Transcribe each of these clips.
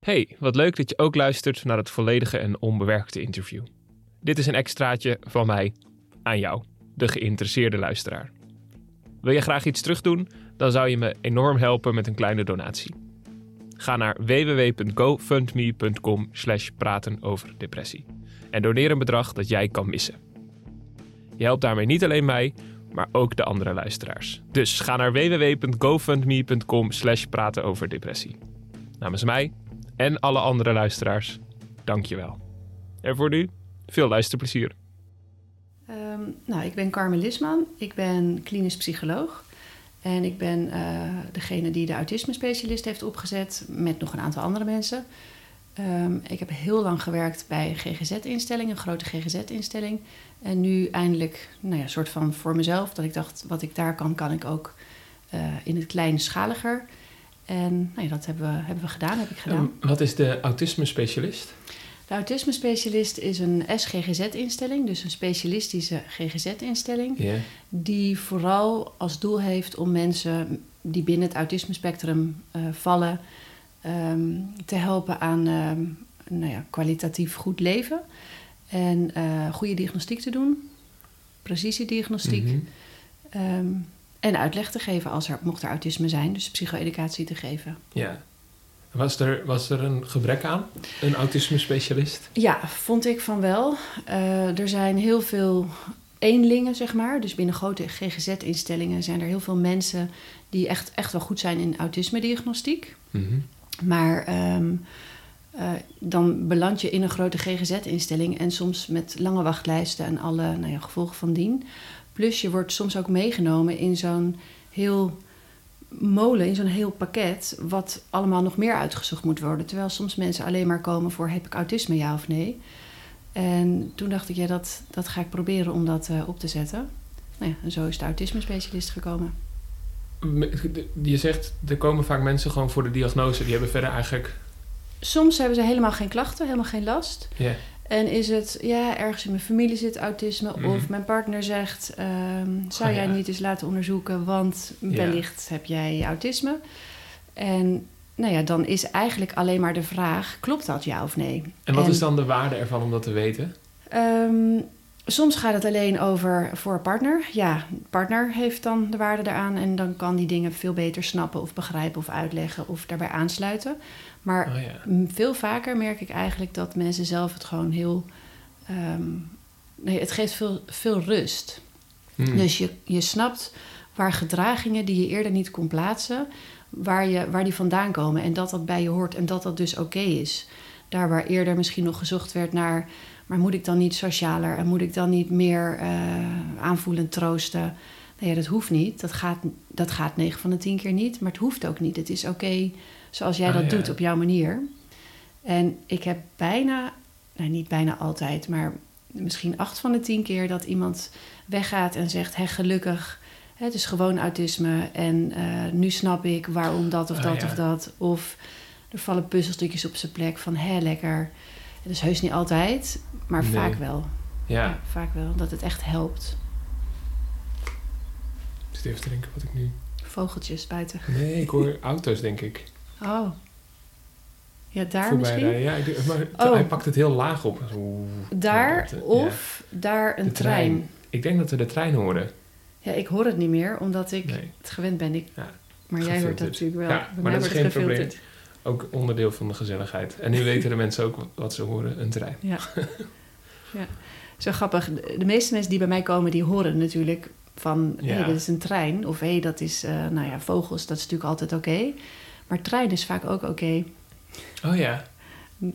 Hey, wat leuk dat je ook luistert naar het volledige en onbewerkte interview. Dit is een extraatje van mij aan jou, de geïnteresseerde luisteraar. Wil je graag iets terugdoen? Dan zou je me enorm helpen met een kleine donatie. Ga naar www.gofundme.com slash praten over depressie en doneer een bedrag dat jij kan missen. Je helpt daarmee niet alleen mij, maar ook de andere luisteraars. Dus ga naar www.gofundme.com slash praten over depressie. Namens mij en alle andere luisteraars, dank je wel. En voor nu, veel luisterplezier. Ehm, nou, ik ben Carmen Lisman. Ik ben klinisch psycholoog. En ik ben eh, degene die de autisme-specialist heeft opgezet met nog een aantal andere mensen. Ehm, ik heb heel lang gewerkt bij GGZ-instelling, een grote GGZ-instelling. En nu eindelijk, nou ja, soort van voor mezelf, dat ik dacht, wat ik daar kan, kan ik ook uh, in het kleinschaliger. En nou ja, dat hebben we, hebben we gedaan, heb ik gedaan. Um, wat is de autisme-specialist? De autisme-specialist is een SGGZ-instelling, dus een specialistische GGZ-instelling, Yeah. die vooral als doel heeft om mensen die binnen het autisme-spectrum uh, vallen, um, te helpen aan um, nou ja, kwalitatief goed leven en uh, goede diagnostiek te doen, precisiediagnostiek. Mhm. Um, en uitleg te geven als er, mocht er autisme zijn, dus psycho-educatie te geven. Ja. Was er, was er een gebrek aan, een autisme-specialist? Ja, vond ik van wel. Uh, er zijn heel veel eenlingen, zeg maar. Dus binnen grote GGZ-instellingen zijn er heel veel mensen die echt, echt wel goed zijn in autisme-diagnostiek. Mm -hmm. Maar um, uh, dan beland je in een grote GGZ-instelling en soms met lange wachtlijsten en alle nou ja, gevolgen van dien. Plus je wordt soms ook meegenomen in zo'n heel molen, in zo'n heel pakket, wat allemaal nog meer uitgezocht moet worden. Terwijl soms mensen alleen maar komen voor heb ik autisme, ja of nee. En toen dacht ik, ja, dat, dat ga ik proberen om dat uh, op te zetten. Nou ja, en zo is de autisme-specialist gekomen. Je zegt, er komen vaak mensen gewoon voor de diagnose, die hebben verder eigenlijk... Soms hebben ze helemaal geen klachten, helemaal geen last. Yeah. En is het, ja, ergens in mijn familie zit autisme. Mm. Of mijn partner zegt, um, zou oh, jij ja. niet eens laten onderzoeken, want wellicht ja. heb jij autisme. En nou ja, dan is eigenlijk alleen maar de vraag, klopt dat ja of nee? En wat en, is dan de waarde ervan om dat te weten? Um, soms gaat het alleen over voor partner. Ja, partner heeft dan de waarde eraan en dan kan die dingen veel beter snappen of begrijpen of uitleggen of daarbij aansluiten. Maar oh ja. veel vaker merk ik eigenlijk dat mensen zelf het gewoon heel. Um, nee, het geeft veel, veel rust. Hmm. Dus je, je snapt waar gedragingen die je eerder niet kon plaatsen, waar, je, waar die vandaan komen. En dat dat bij je hoort en dat dat dus oké okay is. Daar waar eerder misschien nog gezocht werd naar. Maar moet ik dan niet socialer en moet ik dan niet meer uh, aanvoelend troosten? Nee, dat hoeft niet. Dat gaat, dat gaat 9 van de 10 keer niet. Maar het hoeft ook niet. Het is oké okay zoals jij Ah, dat ja. doet op jouw manier. En ik heb bijna, nou niet bijna altijd, maar misschien acht van de tien keer dat iemand weggaat en zegt: Hé, gelukkig, het is gewoon autisme en uh, nu snap ik waarom dat of Ah, dat ja. of dat. Of er vallen puzzelstukjes op zijn plek van: Hé, lekker. Het is heus niet altijd, maar Nee. vaak wel. Ja, vaak wel. Dat het echt helpt. ik zit even te denken wat ik nu... Vogeltjes buiten. Nee, ik hoor auto's, denk ik. Oh. Ja, daar Voorbij misschien? rijden. Ja, ik maar Oh. hij pakt het heel laag op. Oeh, Daar of daar een trein. Ik denk dat we de trein horen. Ja, ik hoor het niet meer, omdat ik Nee. het gewend ben. Ik, Ja, maar jij hoort dat natuurlijk wel. Ja, maar dat is geen probleem. Ook onderdeel van de gezelligheid. En nu weten de mensen ook wat ze horen, een trein. Ja. ja. Zo grappig. De meeste mensen die bij mij komen, die horen natuurlijk van... hé, hey, dat is een trein. Of hé, hey, dat is, eh, nou ja, vogels. Dat is natuurlijk altijd oké. Maar trein is vaak ook oké. Oh ja.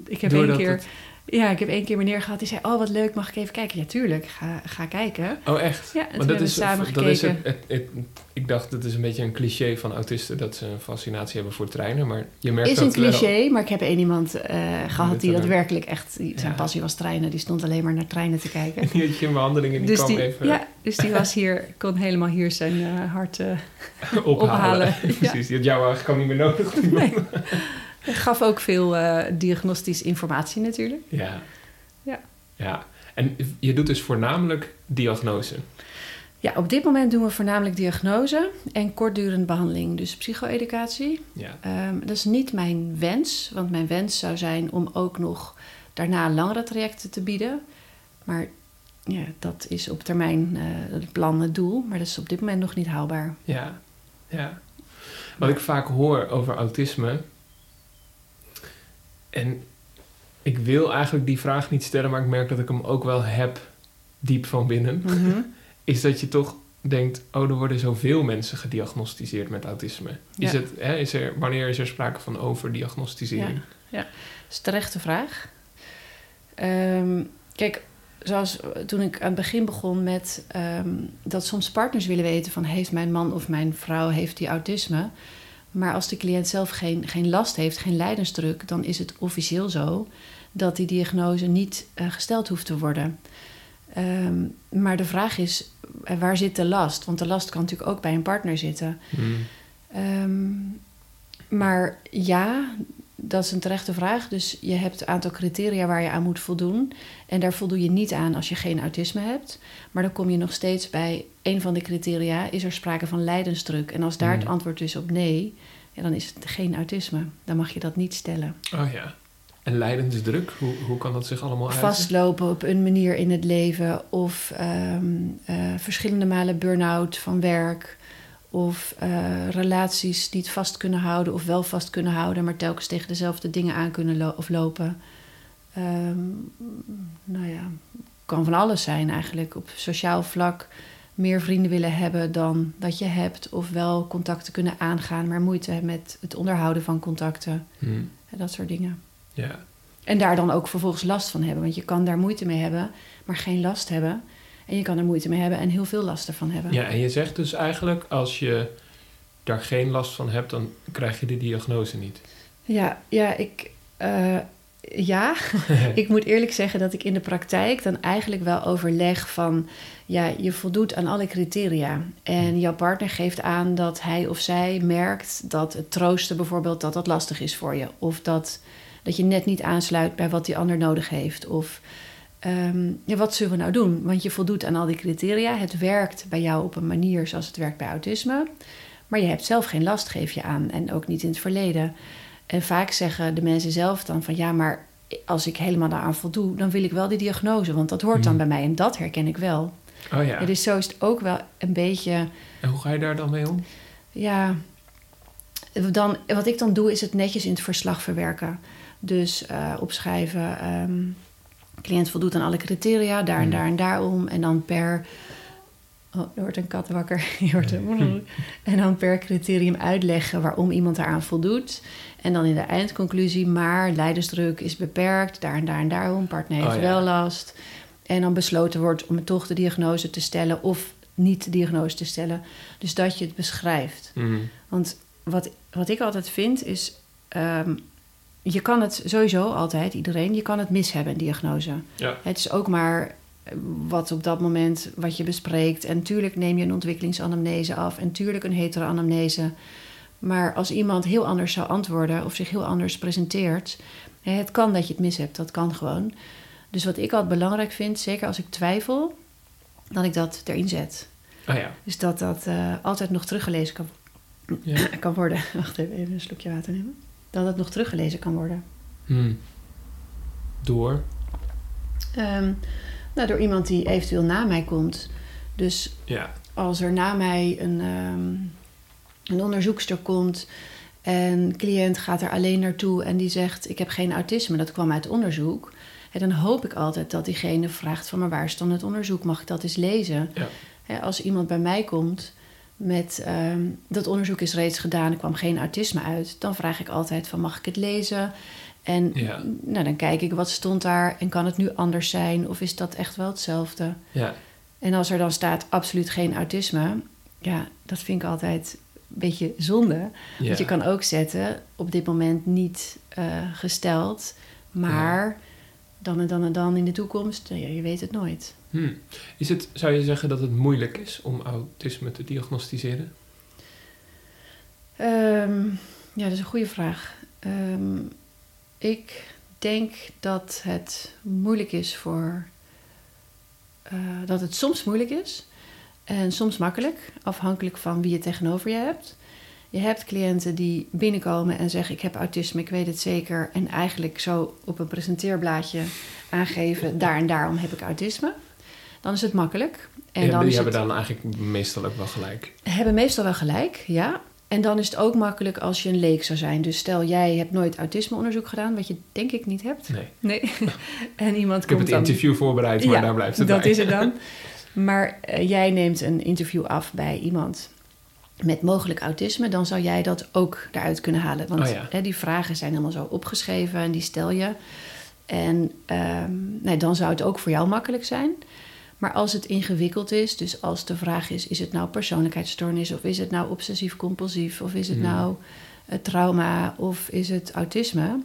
Ik heb Doordat één keer... het- Ja, ik heb één keer meneer gehad die zei... Oh, wat leuk, mag ik even kijken? Ja, tuurlijk. Ga, ga kijken. Oh echt? Ja, en toen hebben we samen dat is het, het, het- ik dacht, het is een beetje een cliché van autisten... dat ze een fascinatie hebben voor treinen. Maar je merkt is een dat wel- cliché, maar ik heb één iemand eh, gehad die dat werkelijk echt... die- Zijn Ja. passie was treinen. Die stond alleen maar naar treinen te kijken. Die had je in behandeling en die dus, kwam die, even ja, dus die was hier, kon helemaal hier zijn eh, hart... eh, ophalen. ophalen. Ja. Precies, die had jou eigenlijk gewoon niet meer nodig. nee. Hij gaf ook veel eh diagnostisch informatie natuurlijk. Ja. Ja. Ja. En je doet dus voornamelijk diagnose. Ja, op dit moment doen we voornamelijk diagnose en kortdurende behandeling, dus psycho-educatie. Ja. Ehm, dat is niet mijn wens, want mijn wens zou zijn om ook nog daarna langere trajecten te bieden. Maar ja, dat is op termijn eh, het plan, het doel, maar dat is op dit moment nog niet haalbaar. Ja, ja. Wat ik vaak hoor over autisme. En ik wil eigenlijk die vraag niet stellen, maar ik merk dat ik hem ook wel heb diep van binnen. Mhm. Is dat je toch denkt: oh, er worden zoveel mensen gediagnosticeerd met autisme. Is Ja. het, hè, is er, wanneer is er sprake van overdiagnosticering? Dat is een terechte vraag. Ehm, kijk, zoals toen ik aan het begin begon met ehm, dat soms partners willen weten van heeft mijn man of mijn vrouw heeft die autisme. Maar als de cliënt zelf geen, geen last heeft, geen lijdensdruk, dan is het officieel zo dat die diagnose niet eh, gesteld hoeft te worden. Ehm, maar de vraag is, eh, waar zit de last? Want de last kan natuurlijk ook bij een partner zitten. Hmm. Ehm, maar ja, dat is een terechte vraag. Dus je hebt een aantal criteria waar je aan moet voldoen. En daar voldoe je niet aan als je geen autisme hebt. Maar dan kom je nog steeds bij een van de criteria: is er sprake van lijdensdruk? En als daar het Mhm. antwoord is op nee, ja, dan is het geen autisme. Dan mag je dat niet stellen. Oh ja. En lijdensdruk, hoe, hoe kan dat zich allemaal uiten? Vastlopen op een manier in het leven, of ehm, eh, verschillende malen burn-out van werk. Of eh, relaties niet vast kunnen houden of wel vast kunnen houden, maar telkens tegen dezelfde dingen aan kunnen lo- of lopen. Ehm, nou ja, kan van alles zijn eigenlijk. Op sociaal vlak meer vrienden willen hebben dan dat je hebt, of wel contacten kunnen aangaan, maar moeite hebben met het onderhouden van contacten. Hmm. En dat soort dingen. Ja. En daar dan ook vervolgens last van hebben. Want je kan daar moeite mee hebben, maar geen last hebben. En je kan er moeite mee hebben en heel veel last ervan hebben. ja, en je zegt dus eigenlijk: als je daar geen last van hebt, dan krijg je de diagnose niet. ja, ja, ik, eh, ja. ik moet eerlijk zeggen dat ik in de praktijk dan eigenlijk wel overleg van... ja, je voldoet aan alle criteria. En jouw partner geeft aan dat hij of zij merkt dat het troosten bijvoorbeeld... dat dat lastig is voor je. Of dat, dat je net niet aansluit bij wat die ander nodig heeft. Of ehm, ja, wat zullen we nou doen? Want je voldoet aan al die criteria. Het werkt bij jou op een manier zoals het werkt bij autisme. Maar je hebt zelf geen last, geef je aan. En ook niet in het verleden. En vaak zeggen de mensen zelf dan van ja, maar als ik helemaal daaraan voldoe, dan wil ik wel die diagnose, want dat hoort dan Mhm. bij mij en dat herken ik wel. Oh ja. Ja, dus zo is het ook wel een beetje, En hoe ga je daar dan mee om? ja, dan, wat ik dan doe is het netjes in het verslag verwerken. Dus eh, opschrijven, ehm cliënt voldoet aan alle criteria, daar en Mhm. daar en daarom. En dan per, oh, er wordt een kat wakker, je hoort een en dan per criterium uitleggen waarom iemand daaraan voldoet. En dan in de eindconclusie, maar lijdensdruk is beperkt, daar en daar en daarom, partner heeft Oh ja. wel last. En dan besloten wordt om toch de diagnose te stellen of niet de diagnose te stellen. Dus dat je het beschrijft. Hmm. Want wat, wat ik altijd vind is, ehm, je kan het sowieso altijd, iedereen, je kan het mis hebben, een diagnose. Ja. Het is ook maar eh, wat op dat moment wat je bespreekt. En tuurlijk neem je een ontwikkelingsanamnese af en tuurlijk een heteroanamnese. Maar als iemand heel anders zou antwoorden of zich heel anders presenteert, het kan dat je het mis hebt, dat kan gewoon. Dus wat ik altijd belangrijk vind, zeker als ik twijfel, dat ik dat erin zet. Oh ja. Dus dat dat eh, altijd nog teruggelezen kan, ja. kan worden. Wacht even, even een slokje water nemen. Dat het nog teruggelezen kan worden. Hmm. Door. Ehm, nou, door iemand die eventueel na mij komt. Dus Ja. als er na mij een, ehm, een onderzoekster komt en cliënt gaat er alleen naartoe en die zegt: Ik heb geen autisme, dat kwam uit onderzoek. En dan hoop ik altijd dat diegene vraagt: van maar waar is dan het onderzoek? Mag ik dat eens lezen? Ja. Als iemand bij mij komt met ehm, dat onderzoek is reeds gedaan, er kwam geen autisme uit, dan vraag ik altijd: van mag ik het lezen? En Ja. nou, dan kijk ik wat stond daar en kan het nu anders zijn of is dat echt wel hetzelfde? Ja. En als er dan staat absoluut geen autisme, ja, dat vind ik altijd een beetje zonde. ja. Want je kan ook zetten, op dit moment niet eh, gesteld, maar dan en dan en dan in de toekomst, ja, je weet het nooit. Hmm. Is het, zou je zeggen dat het moeilijk is om autisme te diagnosticeren? Ehm, ja, dat is een goede vraag. Ehm, ik denk dat het moeilijk is voor. eh, dat het soms moeilijk is. En soms makkelijk, afhankelijk van wie je tegenover je hebt. Je hebt cliënten die binnenkomen en zeggen: Ik heb autisme, ik weet het zeker. En eigenlijk zo op een presenteerblaadje aangeven: Daar en daarom heb ik autisme. Dan is het makkelijk. En ja, dan die is hebben het, dan eigenlijk meestal ook wel gelijk. hebben meestal wel gelijk, ja. En dan is het ook makkelijk als je een leek zou zijn. Dus stel, jij hebt nooit autismeonderzoek gedaan, wat je denk ik niet hebt. Nee. Nee. en iemand Ik heb het dan... interview voorbereid, maar Ja, daar blijft het dat bij. is het dan. Maar eh, jij neemt een interview af bij iemand met mogelijk autisme, dan zou jij dat ook eruit kunnen halen. Want Oh ja. hè, die vragen zijn allemaal zo opgeschreven en die stel je. En ehm, nee, dan zou het ook voor jou makkelijk zijn. Maar als het ingewikkeld is, dus als de vraag is: is het nou persoonlijkheidsstoornis of is het nou obsessief-compulsief of is het Hmm. nou eh, trauma of is het autisme?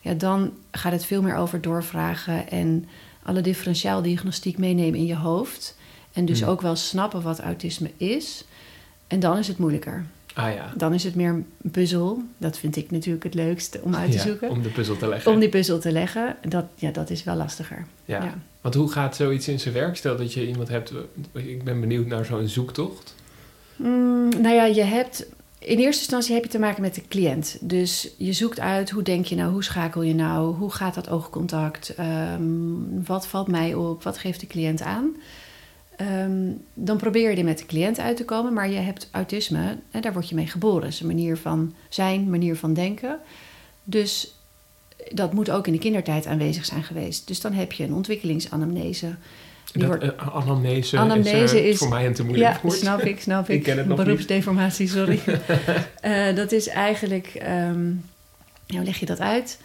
Ja, dan gaat het veel meer over doorvragen en alle differentiaaldiagnostiek meenemen in je hoofd. En dus Hmm. ook wel snappen wat autisme is. En dan is het moeilijker. Ah ja. Dan is het meer een puzzel. Dat vind ik natuurlijk het leukste om uit te Ja, zoeken. om de puzzel te leggen. Om die puzzel te leggen, dat, ja, dat is wel lastiger. ja. ja. Want hoe gaat zoiets in zijn werk? Stel dat je iemand hebt... Ik ben benieuwd naar zo'n zoektocht. Mm, nou ja, je hebt in eerste instantie heb je te maken met de cliënt. Dus je zoekt uit hoe denk je nou, hoe schakel je nou, hoe gaat dat oogcontact, Ehm, wat valt mij op, wat geeft de cliënt aan. Ehm, dan probeer je er met de cliënt uit te komen, maar je hebt autisme, en daar word je mee geboren. Dat is een manier van zijn, manier van denken. Dus dat moet ook in de kindertijd aanwezig zijn geweest. Dus dan heb je een ontwikkelingsanamnese. Dat, wordt- eh, anamnese, Anamnese is, is- voor mij een te moeilijk ja, woord. snap ik, snap ik. Ik ken het nog niet. Beroepsdeformatie, sorry. Eh, dat is eigenlijk, ehm hoe leg je dat uit?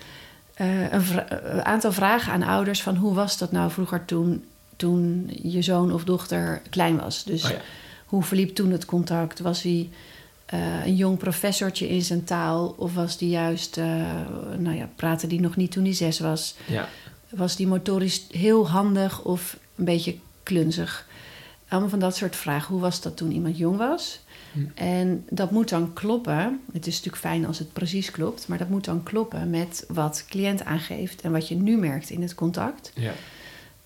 Eh, een, vra- een aantal vragen aan ouders van hoe was dat nou vroeger toen, toen je zoon of dochter klein was. Dus Oh ja. hoe verliep toen het contact? Was hij eh, een jong professortje in zijn taal? Of was die juist, eh, nou ja, praatte die nog niet toen hij zes was? Ja. Was die motorisch heel handig of een beetje klunzig? Allemaal van dat soort vragen. Hoe was dat toen iemand jong was? Hm. En dat moet dan kloppen. Het is natuurlijk fijn als het precies klopt, maar dat moet dan kloppen met wat cliënt aangeeft en wat je nu merkt in het contact. Ja.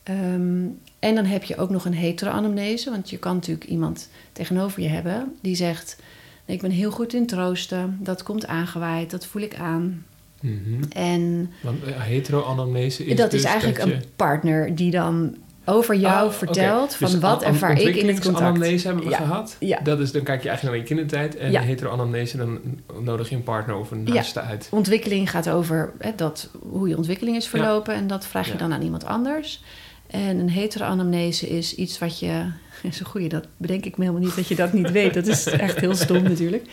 Ehm, en dan heb je ook nog een hetero-anamnese, want je kan natuurlijk iemand tegenover je hebben die zegt: Ik ben heel goed in troosten, dat komt aangewaaid, dat voel ik aan. Mhm. En Want eh, hetero-anamnese is dat dus is eigenlijk dat je... een partner die dan over jou Oh, vertelt oké. van Dus wat ervaar ik in het contact. ontwikkelingsanamnese hebben we Ja. gehad. Ja. Dat is, dan kijk je eigenlijk naar je kindertijd. En Ja. hetero-anamnese, dan nodig je een partner of een naaste uit. Ontwikkeling gaat over hè, dat, hoe je ontwikkeling is verlopen en dat vraag je dan aan iemand anders. En een hetero-anamnese is iets wat je... Zo goeie, dat bedenk ik me helemaal niet dat je dat niet weet. Dat is echt heel stom natuurlijk.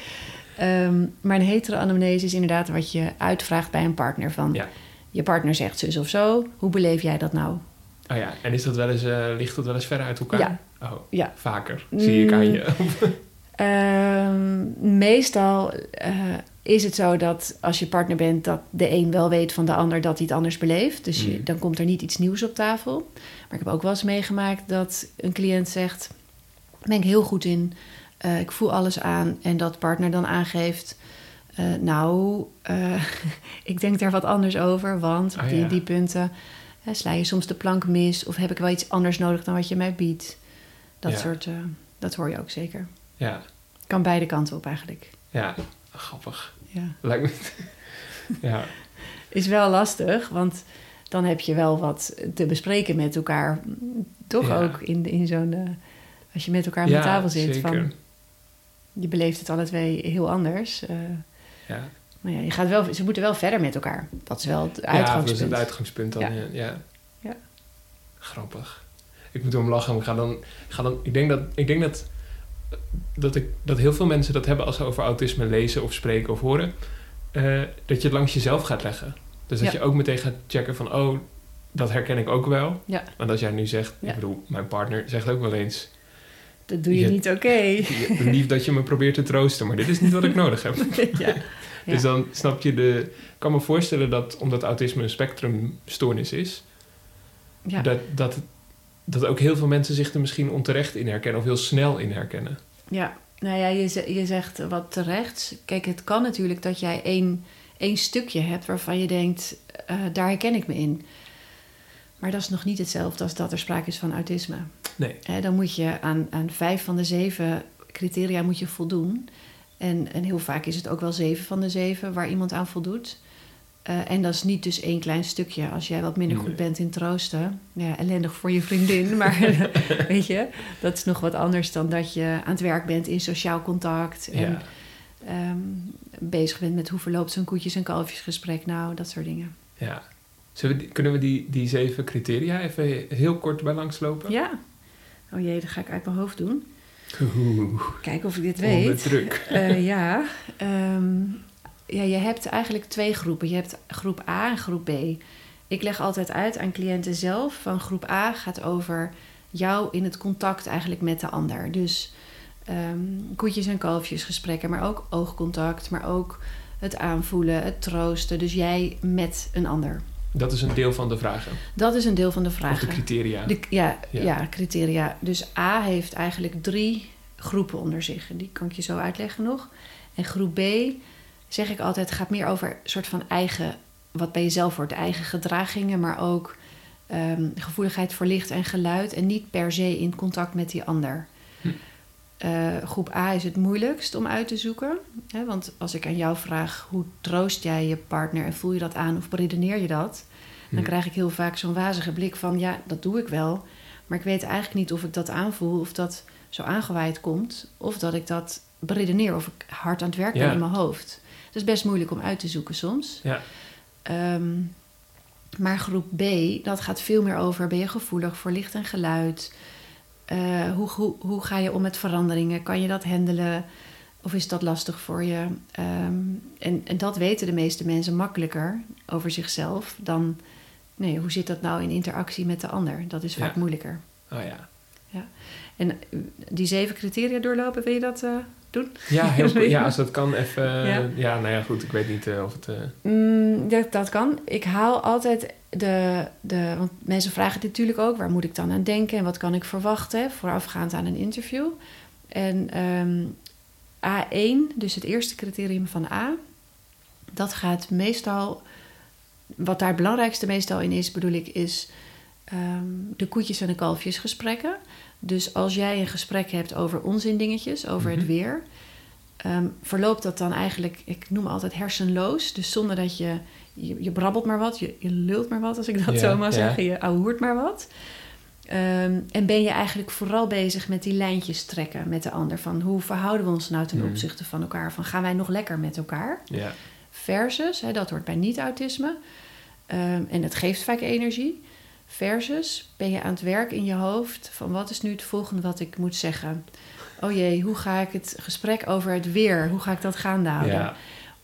Ehm, maar een hetero-anamnese is inderdaad wat je uitvraagt bij een partner. Van, Ja. Je partner zegt zus of zo. Hoe beleef jij dat nou? Oh ja, en is dat wel eens, eh, ligt dat wel eens verder uit elkaar? Ja. Oh, Ja. vaker. Zie ik aan Mm. je. Ehm, meestal eh, is het zo dat als je partner bent, dat de een wel weet van de ander dat hij het anders beleeft. Dus je- Mm. dan komt er niet iets nieuws op tafel. Maar ik heb ook wel eens meegemaakt dat een cliënt zegt: Daar ben ik heel goed in. Eh, ik voel alles aan. En dat partner dan aangeeft. eh, nou, ik denk daar wat anders over, want Oh, die, ja. die punten sla je soms de plank mis of heb ik wel iets anders nodig dan wat je mij biedt. Dat Ja. soort, dat hoor je ook zeker. Ja, Kan beide kanten op eigenlijk. ja, grappig. Ja. Lijkt me... ja, Is wel lastig, want dan heb je wel wat te bespreken met elkaar. Toch Ja. ook in, in zo'n. eh, als je met elkaar aan ja de tafel zit. zeker. Van, je beleeft het alle twee heel anders. eh, Ja. maar ja, je gaat wel, ze moeten wel verder met elkaar. Dat is wel het Ja, dat is uitgangspunt. het uitgangspunt dan. Ja. Ja. Ja. Ja. Grappig. Ik moet erom lachen. Ik, ga dan, ik, ga dan, ik denk, dat, ik denk dat, dat, ik, dat heel veel mensen dat hebben als ze over autisme lezen of spreken of horen. eh, dat je het langs jezelf gaat leggen. Dus dat Ja. je ook meteen gaat checken van, oh, dat herken ik ook wel. Ja. Want als jij nu zegt, Ja. ik bedoel, mijn partner zegt ook wel eens... Dat doe je Je- niet oké. "Je- lief dat je me probeert te troosten, maar dit is niet wat ik nodig heb. ja. Dus dan snap je de... Ik kan me voorstellen dat, omdat autisme een spectrumstoornis is... Ja. Dat, dat, dat ook heel veel mensen zich er misschien onterecht in herkennen... of heel snel in herkennen. Ja, nou ja, je, je zegt wat terecht. Kijk, het kan natuurlijk dat jij één, één stukje hebt waarvan je denkt, eh, daar herken ik me in. Maar dat is nog niet hetzelfde als dat er sprake is van autisme. Nee. Dan moet je aan, aan vijf van de zeven criteria moet je voldoen. En, en heel vaak is het ook wel zeven van de zeven waar iemand aan voldoet. Eh, en dat is niet dus één klein stukje. Als jij wat minder Nee. goed bent in troosten, ja, ellendig voor je vriendin. Maar weet je, dat is nog wat anders dan dat je aan het werk bent in sociaal contact. En Ja. ehm, bezig bent met hoe verloopt zo'n koetjes- en kalfjesgesprek nou, dat soort dingen. ja. Zullen we die- kunnen we die, die zeven criteria even heel kort bij langslopen? Ja. Oh jee, dat ga ik uit mijn hoofd doen. Oeh, Kijken of ik dit onder weet. druk. Eh, ja. Ehm, ja, je hebt eigenlijk twee groepen. Je hebt groep A en groep B. Ik leg altijd uit aan cliënten zelf van groep A gaat over jou in het contact eigenlijk met de ander. Dus ehm, koetjes en kalfjes gesprekken, maar ook oogcontact, maar ook het aanvoelen, het troosten. Dus jij met een ander. Dat is een deel van de vragen. Dat is een deel van de Of de vragen. criteria. De, ja, Ja. ja. criteria. Dus A heeft eigenlijk drie groepen onder zich. En Die kan ik je zo uitleggen nog. En groep B, zeg ik altijd, gaat meer over een soort van eigen... wat bij jezelf wordt, eigen gedragingen... maar ook ehm, gevoeligheid voor licht en geluid... en niet per se in contact met die ander. Hm. Eh, groep A is het moeilijkst om uit te zoeken. Hè? Want als ik aan jou vraag... hoe troost jij je partner en voel je dat aan of beredeneer je dat... Dan Hm. krijg ik heel vaak zo'n wazige blik van... ja, dat doe ik wel. Maar ik weet eigenlijk niet of ik dat aanvoel... of dat zo aangewaaid komt... of dat ik dat beredeneer of ik hard aan het werk ben Ja. in mijn hoofd. Is best moeilijk om uit te zoeken soms. Ja. Ehm, maar groep B, dat gaat veel meer over... ben je gevoelig voor licht en geluid? Eh, hoe, hoe, hoe ga je om met veranderingen? Kan je dat handelen? Of is dat lastig voor je? Ehm, en, en dat weten de meeste mensen makkelijker over zichzelf dan... Nee, hoe zit dat nou in interactie met de ander? Dat is vaak Ja. moeilijker. Oh ja. En eh, die zeven criteria doorlopen, wil je dat eh, doen? Ja, heel, ja, als dat kan even... Ja. Ja, nou ja, goed. Ik weet niet eh, of het... eh, Mm, dat, dat kan. Ik haal altijd de, de... Want mensen vragen dit natuurlijk ook. Waar moet ik dan aan denken? En wat kan ik verwachten voorafgaand aan een interview? En ehm, A1, dus het eerste criterium van A... dat gaat meestal... Wat daar het belangrijkste meestal in is, bedoel ik, is... ehm, de koetjes en de kalfjes gesprekken. Dus als jij een gesprek hebt over onzindingetjes, over Mhm. het weer... ehm, verloopt dat dan eigenlijk, ik noem altijd hersenloos. Dus zonder dat je, je, je brabbelt maar wat, je, je lult maar wat, als ik dat zo mag zeggen. Je ouwehoert maar wat. Ehm, en ben je eigenlijk vooral bezig met die lijntjes trekken met de ander. Van hoe verhouden we ons nou ten Mhm. opzichte van elkaar? Van gaan wij nog lekker met elkaar? ja. Versus, hè, dat hoort bij niet-autisme. Ehm, en het geeft vaak energie. Versus, ben je aan het werk in je hoofd van wat is nu het volgende wat ik moet zeggen? Oh jee, hoe ga ik het gesprek over het weer, hoe ga ik dat gaande houden? Ja.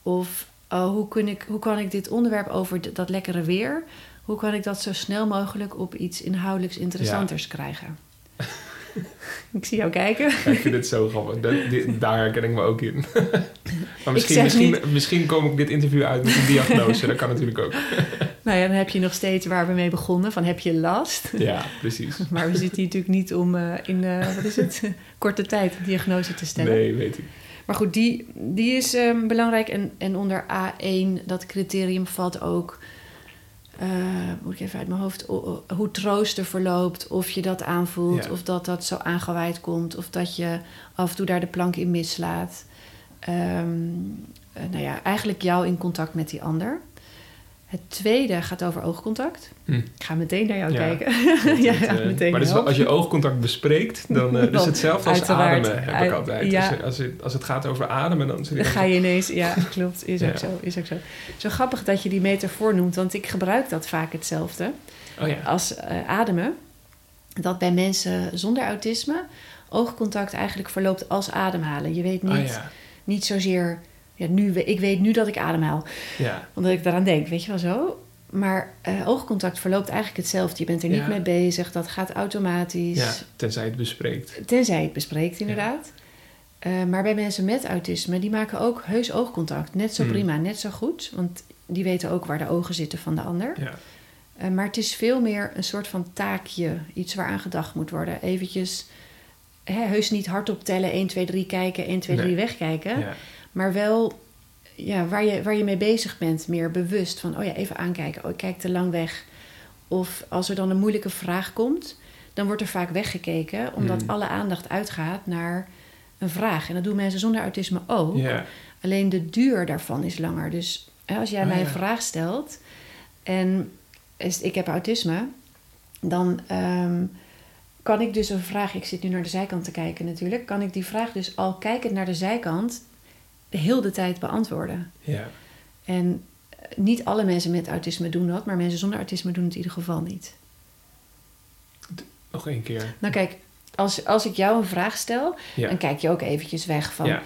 Of oh, hoe, kun ik, hoe kan ik dit onderwerp over dat lekkere weer, hoe kan ik dat zo snel mogelijk op iets inhoudelijks interessanters krijgen? ik zie jou kijken. Ja, ik vind het zo grappig. Dat, dit- daar herken ik me ook in. maar misschien, misschien, niet- misschien kom ik dit interview uit met een diagnose. dat kan natuurlijk ook. Nou ja, dan heb je nog steeds waar we mee begonnen, van heb je last? Ja, precies. Maar we zitten hier natuurlijk niet om eh, in, eh, wat is het, korte tijd een diagnose te stellen. Nee, weet ik. Maar goed, die, die is ehm, belangrijk. En, en onder A1, dat criterium valt ook... eh, moet ik even uit mijn hoofd... hoe troosten verloopt, of je dat aanvoelt... Ja. of dat dat zo aangewaaid komt... of dat je af en toe daar de plank in mislaat. Ehm, eh, nou ja, eigenlijk jou in contact met die ander. Het tweede gaat over oogcontact. Hm. Ik ga meteen naar jou Ja. kijken. Ja, eh, ja, meteen maar is wel. als je oogcontact bespreekt, dan uh, dus hetzelfde als ademen heb ik altijd. ja. Als, het, als het gaat over ademen, dan Dan ga je ineens, ja, klopt, is ook zo, is ook zo. Zo grappig dat je die metafoor noemt, want ik gebruik dat vaak hetzelfde Oh ja. als eh, ademen. Dat bij mensen zonder autisme oogcontact eigenlijk verloopt als ademhalen. Je weet niet, Oh ja. niet zozeer, ja, nu, ik weet nu dat ik ademhaal, Ja. omdat ik daaraan denk, weet je wel zo. Maar eh, oogcontact verloopt eigenlijk hetzelfde. Je bent er niet Ja. mee bezig, dat gaat automatisch. ja, tenzij het bespreekt. Tenzij het bespreekt, inderdaad. Eh, maar bij mensen met autisme, die maken ook heus oogcontact. Net zo Hmm. prima, net zo goed. Want die weten ook waar de ogen zitten van de ander. Ja. Eh, maar het is veel meer een soort van taakje. Iets waaraan gedacht moet worden. Eventjes, hè, heus niet hardop tellen. 1, 2, 3 kijken, 1, 2, 3 Nee. wegkijken. Ja. Maar wel ja, waar, je, waar je mee bezig bent. Meer bewust van, oh ja, even aankijken. Oh, ik kijk te lang weg. Of als er dan een moeilijke vraag komt... dan wordt er vaak weggekeken, omdat Hmm. alle aandacht uitgaat naar een vraag. En dat doen mensen zonder autisme ook. Alleen de duur daarvan is langer. Dus hè, als jij Oh, mij een ja. vraag stelt en is- ik heb autisme, dan ehm, kan ik dus een vraag, ik zit nu naar de zijkant te kijken natuurlijk, kan ik die vraag dus al kijkend naar de zijkant heel de tijd beantwoorden. Ja. En eh, niet alle mensen met autisme doen dat, maar mensen zonder autisme doen het in ieder geval niet. Nog één keer. Nou kijk, als, als ik jou een vraag stel, Ja. dan kijk je ook eventjes weg van... ja.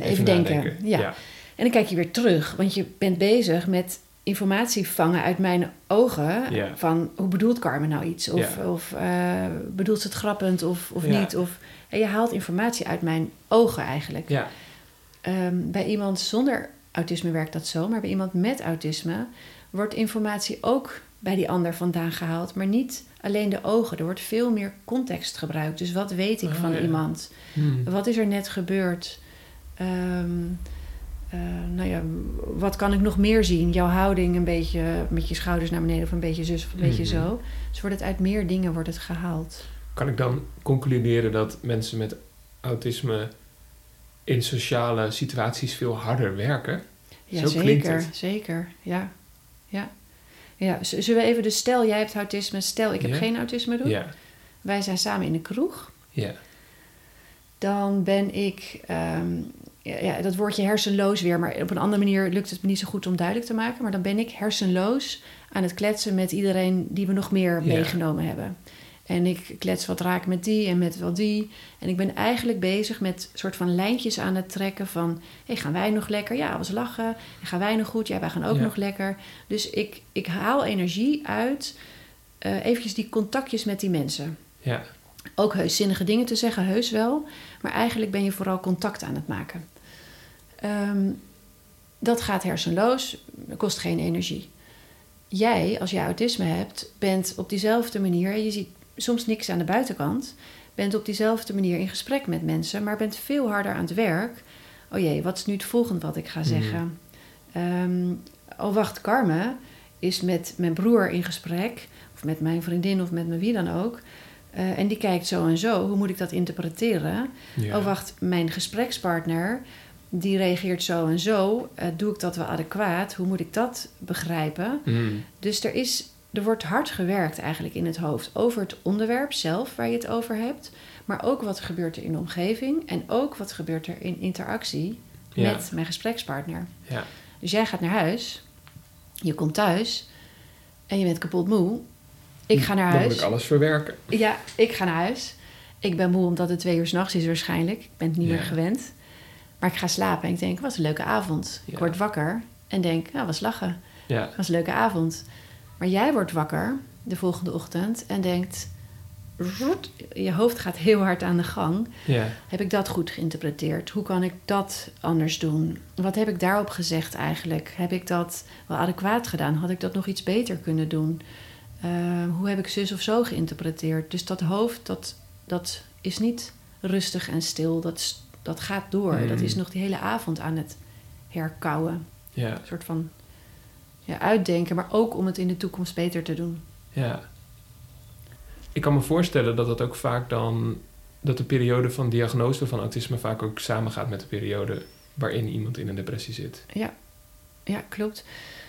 even denken. Ja. ja. En dan kijk je weer terug, want je bent bezig met informatie vangen uit mijn ogen. Van hoe bedoelt Carmen nou iets? Of, of eh, bedoelt ze het grappend of, of niet? Of, en je haalt informatie uit mijn ogen eigenlijk. Ja. Ehm, bij iemand zonder autisme werkt dat zo, maar bij iemand met autisme wordt informatie ook bij die ander vandaan gehaald, maar niet alleen de ogen. Er wordt veel meer context gebruikt. Dus wat weet ik Oh, van ja. iemand? Hmm. Wat is er net gebeurd? Ehm, eh, nou ja, wat kan ik nog meer zien? Jouw houding een beetje met je schouders naar beneden of een beetje zus of een beetje Mhm. zo. Dus wordt het uit meer dingen wordt het gehaald. Kan ik dan concluderen dat mensen met autisme in sociale situaties veel harder werken? Ja, Zo zeker. Zeker, ja. ja. Ja, zullen we even dus stel jij hebt autisme, stel ik heb Ja. geen autisme doen. Ja. Wij zijn samen in de kroeg. Ja. Dan ben ik, ehm, ja, ja, dat woordje hersenloos weer, maar op een andere manier lukt het me niet zo goed om duidelijk te maken. Maar dan ben ik hersenloos aan het kletsen met iedereen die we nog meer meegenomen hebben. En ik klets wat raak met die en met wel die. En ik ben eigenlijk bezig met soort van lijntjes aan het trekken van... Hey, gaan wij nog lekker? Ja, was lachen. En gaan wij nog goed? Ja, wij gaan ook Ja. nog lekker. Dus ik, ik haal energie uit eh eventjes die contactjes met die mensen Ja. ook heus zinnige dingen te zeggen, heus wel. Maar eigenlijk ben je vooral contact aan het maken. Ehm, dat gaat hersenloos, kost geen energie. Jij, als je autisme hebt, bent op diezelfde manier... je ziet soms niks aan de buitenkant... bent op diezelfde manier in gesprek met mensen... maar bent veel harder aan het werk. Oh jee, wat is nu het volgende wat ik ga zeggen? Ehm, oh wacht, Carmen is met mijn broer in gesprek... of met mijn vriendin of met mijn wie dan ook... Eh, en die kijkt zo en zo. Hoe moet ik dat interpreteren? Ja. Oh, wacht, mijn gesprekspartner die reageert zo en zo. Eh, doe ik dat wel adequaat? Hoe moet ik dat begrijpen? Hmm. Dus er, is, er wordt hard gewerkt eigenlijk in het hoofd over het onderwerp zelf waar je het over hebt. Maar ook wat gebeurt er in de omgeving. En ook wat gebeurt er in interactie Ja. met mijn gesprekspartner. Ja. Dus jij gaat naar huis. Je komt thuis. En je bent kapot moe. Ik ga naar Dan huis. moet ik alles verwerken. Ja, ik ga naar huis. Ik ben moe omdat het twee uur s'nachts is waarschijnlijk. Ik ben het niet Ja. meer gewend. Maar ik ga slapen en ik denk, wat een leuke avond. Ik word wakker en denk, nou, was lachen. Ja. was een leuke avond. Maar jij wordt wakker de volgende ochtend en denkt... Je hoofd gaat heel hard aan de gang. Ja. Heb ik dat goed geïnterpreteerd? Hoe kan ik dat anders doen? Wat heb ik daarop gezegd eigenlijk? Heb ik dat wel adequaat gedaan? Had ik dat nog iets beter kunnen doen? Eh, hoe heb ik zus of zo geïnterpreteerd? Dus dat hoofd, dat, dat is niet rustig en stil. Dat, dat gaat door. Mm. Dat is nog die hele avond aan het herkauwen. Ja. Een soort van ja, uitdenken, maar ook om het in de toekomst beter te doen. Ja. Ik kan me voorstellen dat dat ook vaak dan... dat de periode van diagnose van autisme vaak ook samengaat met de periode waarin iemand in een depressie zit. Ja, ja klopt.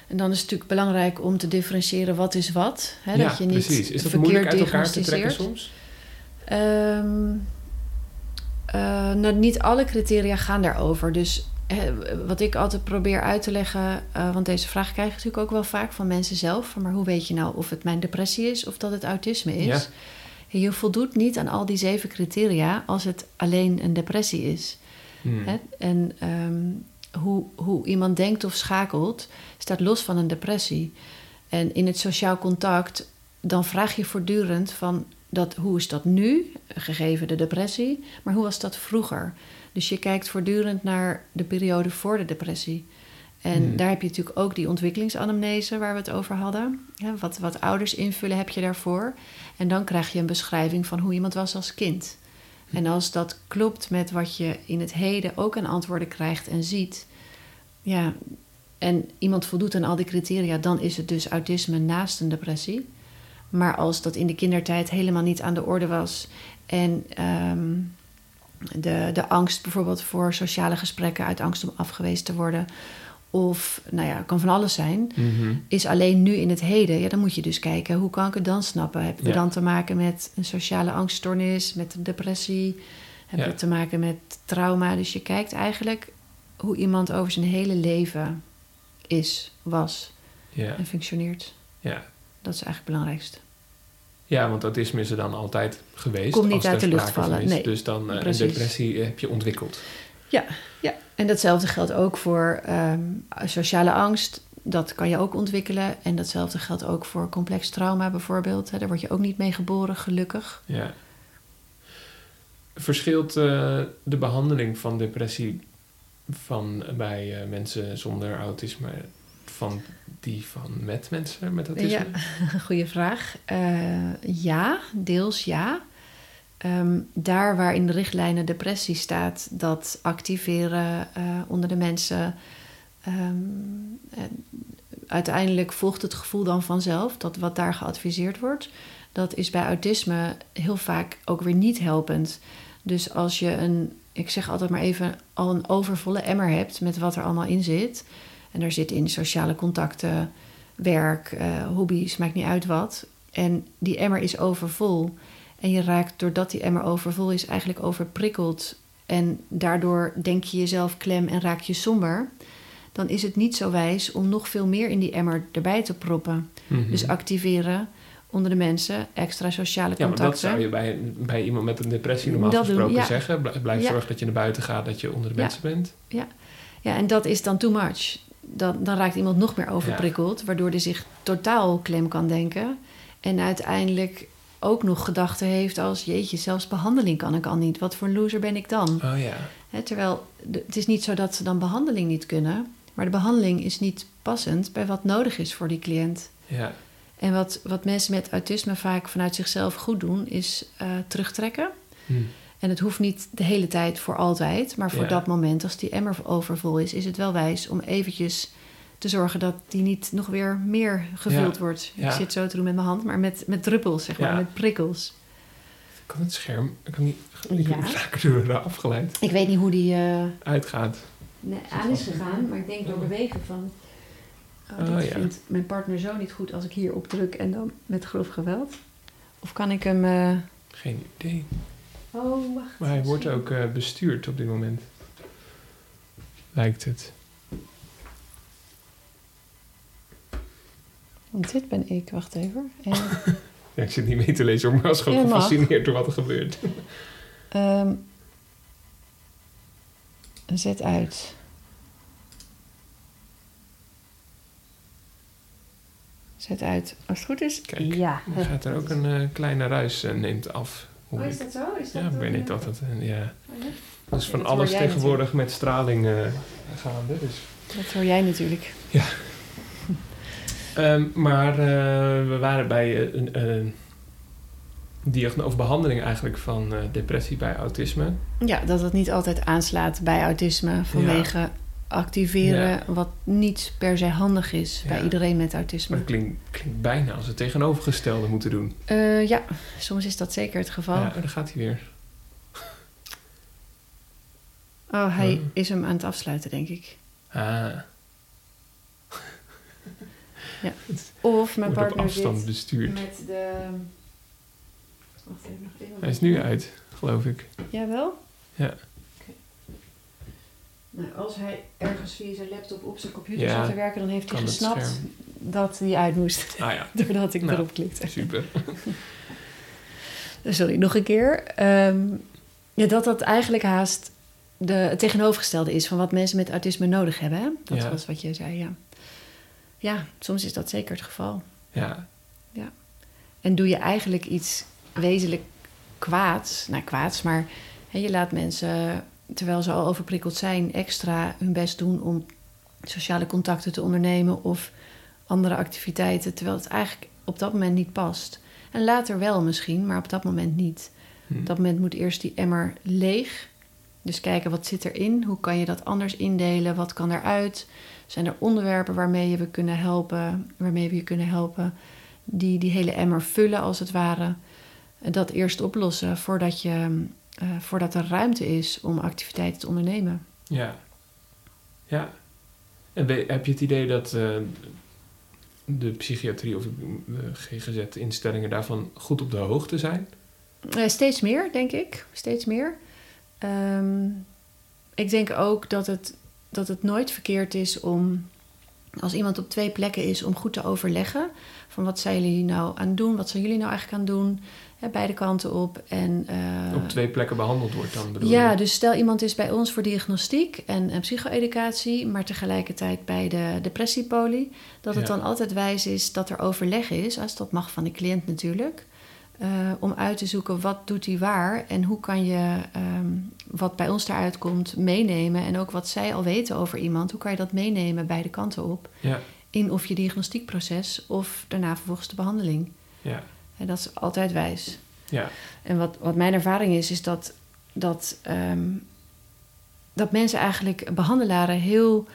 En dan is het natuurlijk belangrijk om te differentiëren wat is wat. Hè, ja, dat je niet precies. Is dat moeilijk uit elkaar te trekken soms? Ehm, eh, nou, niet alle criteria gaan daarover. Dus wat ik altijd probeer uit te leggen, eh, want deze vraag krijg ik natuurlijk ook wel vaak van mensen zelf. Van, maar hoe weet je nou of het mijn depressie is of dat het autisme is? Ja. Je voldoet niet aan al die zeven criteria als het alleen een depressie is. Hmm. Hè? En ehm, hoe, hoe iemand denkt of schakelt, staat los van een depressie. En in het sociaal contact, dan vraag je voortdurend van dat, hoe is dat nu, gegeven de depressie, maar hoe was dat vroeger? Dus je kijkt voortdurend naar de periode voor de depressie. En Hmm. daar heb je natuurlijk ook die ontwikkelingsanamnese waar we het over hadden. Ja, wat, wat ouders invullen heb je daarvoor. En dan krijg je een beschrijving van hoe iemand was als kind. En als dat klopt met wat je in het heden ook aan antwoorden krijgt en ziet, ja, en iemand voldoet aan al die criteria, dan is het dus autisme naast een depressie. Maar als dat in de kindertijd helemaal niet aan de orde was en ehm, de, de angst bijvoorbeeld voor sociale gesprekken uit angst om afgewezen te worden, of nou ja, kan van alles zijn, Mhm. is alleen nu in het heden. Ja, dan moet je dus kijken hoe kan ik het dan snappen? Hebben we Ja. dan te maken met een sociale angststoornis, met een depressie? Hebben Ja. we te maken met trauma? Dus je kijkt eigenlijk hoe iemand over zijn hele leven is, was Ja. en functioneert. Ja. Dat is eigenlijk het belangrijkste. Ja, want autisme is er dan altijd geweest. Komt niet als er uit de lucht vallen, nee. Dus dan eh, een depressie heb je ontwikkeld. Ja, en datzelfde geldt ook voor ehm, sociale angst. Dat kan je ook ontwikkelen. En datzelfde geldt ook voor complex trauma bijvoorbeeld. Daar word je ook niet mee geboren, gelukkig. Ja. Verschilt eh, de behandeling van depressie van bij eh, mensen zonder autisme van die van met mensen met autisme? Ja, goede vraag. Eh, ja, deels ja. Ehm, daar waar in de richtlijnen depressie staat, dat activeren eh, onder de mensen. ehm, uiteindelijk volgt het gevoel dan vanzelf, dat wat daar geadviseerd wordt. Dat is bij autisme heel vaak ook weer niet helpend. Dus als je een, ik zeg altijd maar even, al een overvolle emmer hebt met wat er allemaal in zit. En daar zit in sociale contacten, werk, eh, hobby's, maakt niet uit wat. En die emmer is overvol. En je raakt, doordat die emmer overvol is, eigenlijk overprikkeld. En daardoor denk je jezelf klem en raak je somber. Dan is het niet zo wijs om nog veel meer in die emmer erbij te proppen. Mhm. Dus activeren onder de mensen, extra sociale ja, maar contacten. dat zou je bij, bij iemand met een depressie normaal Dat doen, gesproken ja. zeggen. Bl- Blijf Ja. zorgen dat je naar buiten gaat, dat je onder de Ja. mensen bent. Ja, en dat is dan too much. Dan, dan raakt iemand nog meer overprikkeld, waardoor hij zich totaal klem kan denken. En uiteindelijk ook nog gedachten heeft als: jeetje, zelfs behandeling kan ik al niet. Wat voor een loser ben ik dan? Oh ja. Terwijl het is niet zo dat ze dan behandeling niet kunnen, maar de behandeling is niet passend bij wat nodig is voor die cliënt. Ja. En wat, wat mensen met autisme vaak vanuit zichzelf goed doen, is eh, terugtrekken. Hm. En het hoeft niet de hele tijd voor altijd, maar voor Ja. dat moment, als die emmer overvol is, is het wel wijs om eventjes te zorgen dat die niet nog weer meer gevuld Ja. wordt. Ja. Ik zit zo te doen met mijn hand, maar met, met druppels, zeg maar, Ja. met prikkels. Kan het scherm, ik kan niet, ik Ja. er afgeleid, Ik weet niet hoe die eh, uitgaat. nee, aan is gegaan, maar ik denk door bewegen van. Oh, Oh, dat ja. vindt mijn partner zo niet goed als ik hier op druk en dan met grof geweld. Of kan ik hem. eh, Geen idee. Oh, wacht. Maar hij wordt ook eh, bestuurd op dit moment. Lijkt het. Want dit ben ik, wacht even. En, Ja, ik zit niet mee te lezen, maar ik was gewoon gefascineerd door wat er gebeurt. Ehm, zet uit. Zet uit. Als het goed is. Kijk, ja. Dan gaat er ook een eh, kleine ruis eh, neemt af. Oh, is dat zo? Is dat Ja, ik weet niet wat dat... eh, ja. Oh, ja? Dat is Ja, van dat alles tegenwoordig met straling eh, gaande. Dus. Dat hoor jij natuurlijk. Ehm, maar eh, we waren bij eh, een een diagnose of behandeling eigenlijk van eh, depressie bij autisme. Ja, dat het niet altijd aanslaat bij autisme vanwege activeren, Ja. wat niet per se handig is bij Ja. iedereen met Maar autisme. het klinkt, klinkt bijna als het tegenovergestelde moeten doen. Eh, ja, soms is dat zeker het geval. Ja, daar gaat hij weer. Oh, hij Ja. is hem aan het afsluiten, denk ik. Ah, Of mijn wordt op partner afstand zit bestuurd. met de... Wacht even, nog even. Hij is nu uit, geloof ik. Jawel? Ja. Nou, als hij ergens via zijn laptop op zijn computer Ja, zat te werken, dan heeft hij gesnapt dat hij uit moest. Ah ja, Doordat ik Nou, erop klikte. super. Sorry, nog een keer. Ehm, ja, dat dat eigenlijk haast de, het tegenovergestelde is van wat mensen met autisme nodig hebben. Hè? Dat Ja. was wat je zei, ja. Ja, soms is dat zeker het geval. Ja, En doe je eigenlijk iets wezenlijk kwaads, nou kwaads, maar hè, je laat mensen, terwijl ze al overprikkeld zijn, extra hun best doen om sociale contacten te ondernemen of andere activiteiten, terwijl het eigenlijk op dat moment niet past. En later wel misschien, maar op dat moment niet. Hm. Op dat moment moet eerst die emmer leeg. Dus kijken wat zit erin, hoe kan je dat anders indelen, wat kan eruit. Zijn er onderwerpen waarmee je we kunnen helpen, waarmee we je kunnen helpen? die, die hele emmer vullen als het ware. Dat eerst oplossen voordat, je, eh, voordat er ruimte is om activiteiten te ondernemen. Ja. Ja. En heb je het idee dat eh, de psychiatrie of de GGZ-instellingen daarvan goed op de hoogte zijn? Eh, steeds meer, denk ik. Steeds meer. Ehm, ik denk ook dat het, dat het nooit verkeerd is om, als iemand op twee plekken is, om goed te overleggen. Van wat zijn jullie nou aan het doen? Wat zijn jullie nou eigenlijk aan het doen? Hè, beide kanten op. En, eh, op twee plekken behandeld wordt dan, bedoel ja, je? dus stel iemand is bij ons voor diagnostiek en, en psycho-educatie, maar tegelijkertijd bij de depressiepolie, dat het dan altijd wijs is dat er overleg is, als dat mag van de cliënt natuurlijk, eh, om uit te zoeken wat doet hij waar en hoe kan je ehm, wat bij ons daaruit komt meenemen en ook wat zij al weten over iemand, hoe kan je dat meenemen beide kanten op Ja, in of je diagnostiekproces of daarna vervolgens de behandeling. ja, En dat is altijd wijs. ja. En wat, wat mijn ervaring is, is dat, dat, ehm, dat mensen eigenlijk, behandelaren, heel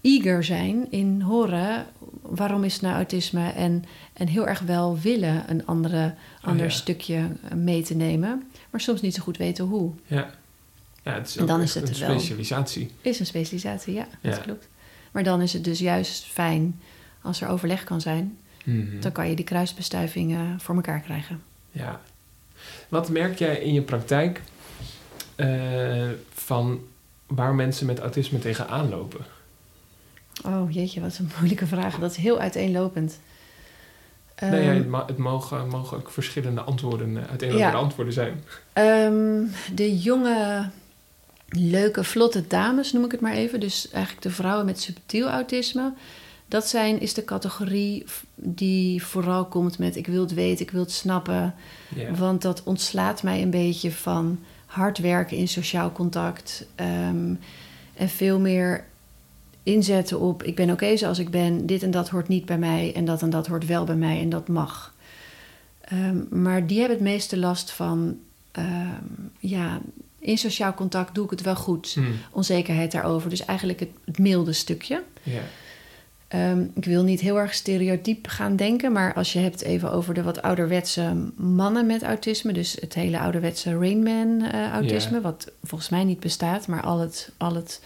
eager zijn in horen waarom is het nou autisme en, en heel erg wel willen een andere, ander ja. stukje mee te nemen, maar soms niet zo goed weten hoe. ja. ja het is En dan is het een wel- specialisatie. Is een specialisatie, ja, Ja. dat klopt. Maar dan is het dus juist fijn als er overleg kan zijn, Mhm. dan kan je die kruisbestuivingen voor elkaar krijgen. Ja. Wat merk jij in je praktijk eh, van waar mensen met autisme tegenaan lopen? Oh jeetje, wat een moeilijke vraag. Dat is heel uiteenlopend. nee, ja, Ehm, het, ma- het mogen, mogen ook verschillende antwoorden, uh, uiteenlopende Ja. antwoorden zijn. Ehm, de jonge, leuke, vlotte dames noem ik het maar even. Dus eigenlijk de vrouwen met subtiel autisme. Dat zijn, is de categorie die vooral komt met ik wil het weten, ik wil het snappen. Want dat ontslaat mij een beetje van hard werken in sociaal contact. ehm, en veel meer inzetten op ik ben oké zoals ik ben. Dit en dat hoort niet bij mij en dat en dat hoort wel bij mij en dat mag. Ehm, maar die hebben het meeste last van ehm, ja, in sociaal contact doe ik het wel goed. Hm, Onzekerheid daarover. Dus eigenlijk het, het milde stukje. ja. Ehm, ik wil niet heel erg stereotyp gaan denken, maar als je hebt even over de wat ouderwetse mannen met autisme, dus het hele ouderwetse Rainman-autisme, Ja. wat volgens mij niet bestaat, maar al het, al het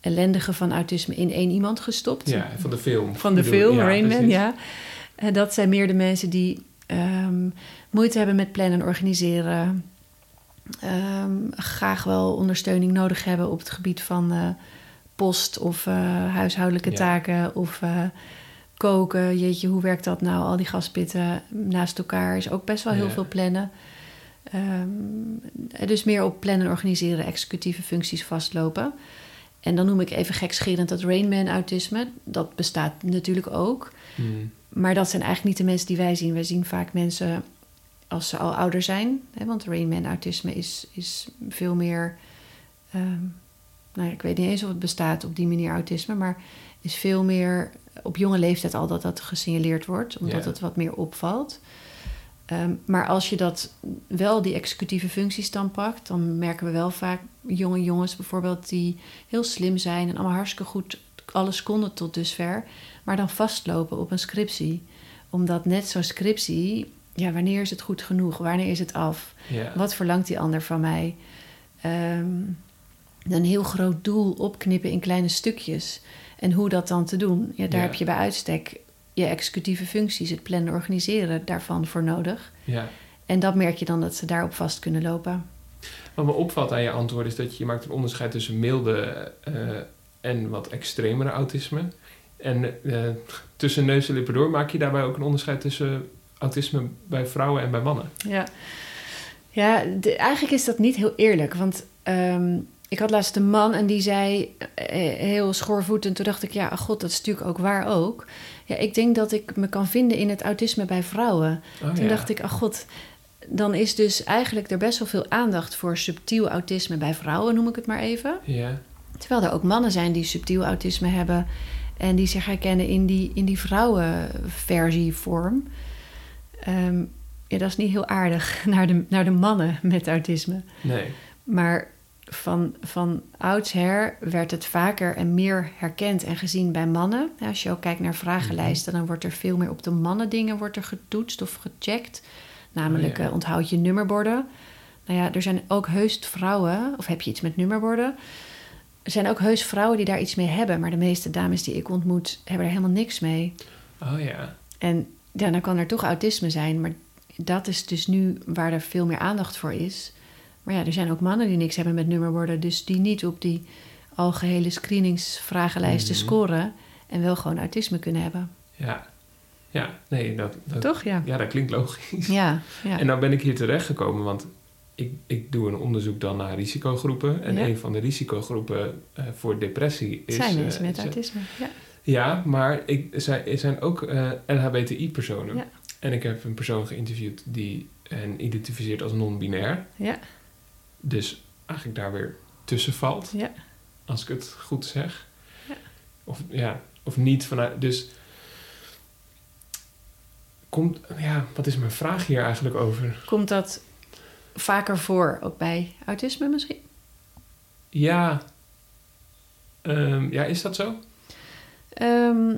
ellendige van autisme in één iemand gestopt. ja, van de film. Van de bedoel- film, ja, Rain Man, precies. ja. En dat zijn meer de mensen die ehm, moeite hebben met plannen en organiseren. ehm, graag wel ondersteuning nodig hebben op het gebied van eh, post of eh, huishoudelijke Ja. taken of eh, koken. Jeetje, hoe werkt dat nou? Al die gaspitten naast elkaar is ook best wel heel Ja. veel plannen. Ehm, dus meer op plannen, organiseren, executieve functies vastlopen. En dan noem ik even gekscherend dat Rainman-autisme. Dat bestaat natuurlijk ook. Hm, Maar dat zijn eigenlijk niet de mensen die wij zien. Wij zien vaak mensen als ze al ouder zijn. Hè, want Rainman-autisme is, is veel meer... ehm, nou ik weet niet eens of het bestaat op die manier autisme... maar is veel meer op jonge leeftijd al dat dat gesignaleerd wordt... omdat het wat meer opvalt. Ehm, maar als je dat wel die executieve functies dan pakt... dan merken we wel vaak jonge jongens bijvoorbeeld... die heel slim zijn en allemaal hartstikke goed alles konden tot dusver... maar dan vastlopen op een scriptie. Omdat net zo'n scriptie... ja, wanneer is het goed genoeg? Wanneer is het af? Wat verlangt die ander van mij? Ehm, een heel groot doel opknippen in kleine stukjes. En hoe dat dan te doen? Ja, daar Ja. heb je bij uitstek je executieve functies, het plannen, organiseren daarvan voor nodig. ja. En dat merk je dan dat ze daarop vast kunnen lopen. Wat me opvalt aan je antwoord is dat je, maakt een onderscheid tussen milde eh, en wat extremere autisme. En eh, tussen neus en lippen door maak je daarbij ook een onderscheid tussen autisme bij vrouwen en bij mannen. Ja, ja de- eigenlijk is dat niet heel eerlijk. Want ehm, ik had laatst een man en die zei eh, heel schoorvoetend... toen dacht ik, ja, god, dat is natuurlijk ook waar ook. Ja, ik denk dat ik me kan vinden in het autisme bij vrouwen. Oh, Toen ja. dacht ik, ach god, dan is dus eigenlijk er best wel veel aandacht... voor subtiel autisme bij vrouwen, noem ik het maar even. Ja, Terwijl er ook mannen zijn die subtiel autisme hebben... en die zich herkennen in die, in die vrouwenversievorm. Ehm ja, dat is niet heel aardig naar de, naar de mannen met autisme. nee. Maar van, van oudsher werd het vaker en meer herkend en gezien bij mannen. Als je ook kijkt naar vragenlijsten, dan wordt er veel meer op de mannen dingen wordt er getoetst of gecheckt. Namelijk, Oh, ja. eh, onthoud je nummerborden. Nou ja, er zijn ook heus vrouwen, of heb je iets met nummerborden? Er zijn ook heus vrouwen die daar iets mee hebben, maar de meeste dames die ik ontmoet hebben er helemaal niks mee. Oh ja. En ja, dan kan er toch autisme zijn, maar dat is dus nu waar er veel meer aandacht voor is. Maar ja, er zijn ook mannen die niks hebben met nummerborden, dus die niet op die algehele screeningsvragenlijsten Mhm. scoren en wel gewoon autisme kunnen hebben. Ja. Ja, nee, dat, dat, Toch? Ja. ja, dat klinkt logisch. Ja, ja. En nou ben ik hier terechtgekomen, want ik, ik doe een onderzoek dan naar risicogroepen. En Ja. een van de risicogroepen eh, voor depressie is... zijn mensen eh, met zijn- autisme. Ja. Ja, maar ik, zij, er zijn ook eh, LHBTI-personen. Ja. En ik heb een persoon geïnterviewd die hen identificeert als non-binair. Ja, Dus eigenlijk daar weer tussen valt, ja. als ik het goed zeg. Ja. Of, ja, of niet vanuit... Dus komt... Ja, wat is mijn vraag hier eigenlijk over? Komt dat vaker voor, ook bij autisme misschien? Ja, ehm, ja is dat zo? Ehm,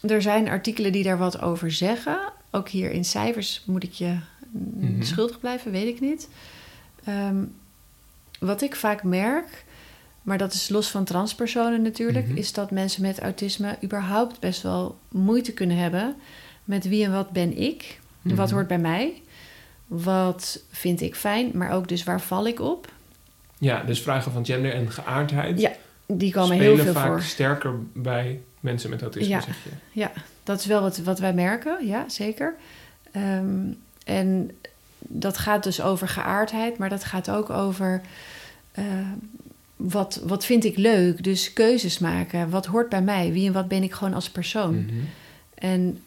er zijn artikelen die daar wat over zeggen. Ook hier in cijfers moet ik je mm, Mhm. schuldig blijven, weet ik niet. Ehm, wat ik vaak merk, maar dat is los van transpersonen natuurlijk, Mhm. is dat mensen met autisme überhaupt best wel moeite kunnen hebben met wie en wat ben ik, wat Mhm. hoort bij mij, wat vind ik fijn, maar ook dus waar val ik op. Ja, dus vragen van gender en geaardheid Ja, Die komen heel veel vaak voor. sterker bij mensen met autisme, Ja. zeg je. Dat is wel wat, wat wij merken, ja, zeker. Ehm, en dat gaat dus over geaardheid, maar dat gaat ook over eh, wat, wat vind ik leuk. Dus keuzes maken. Wat hoort bij mij? Wie en wat ben ik gewoon als persoon? Mhm. En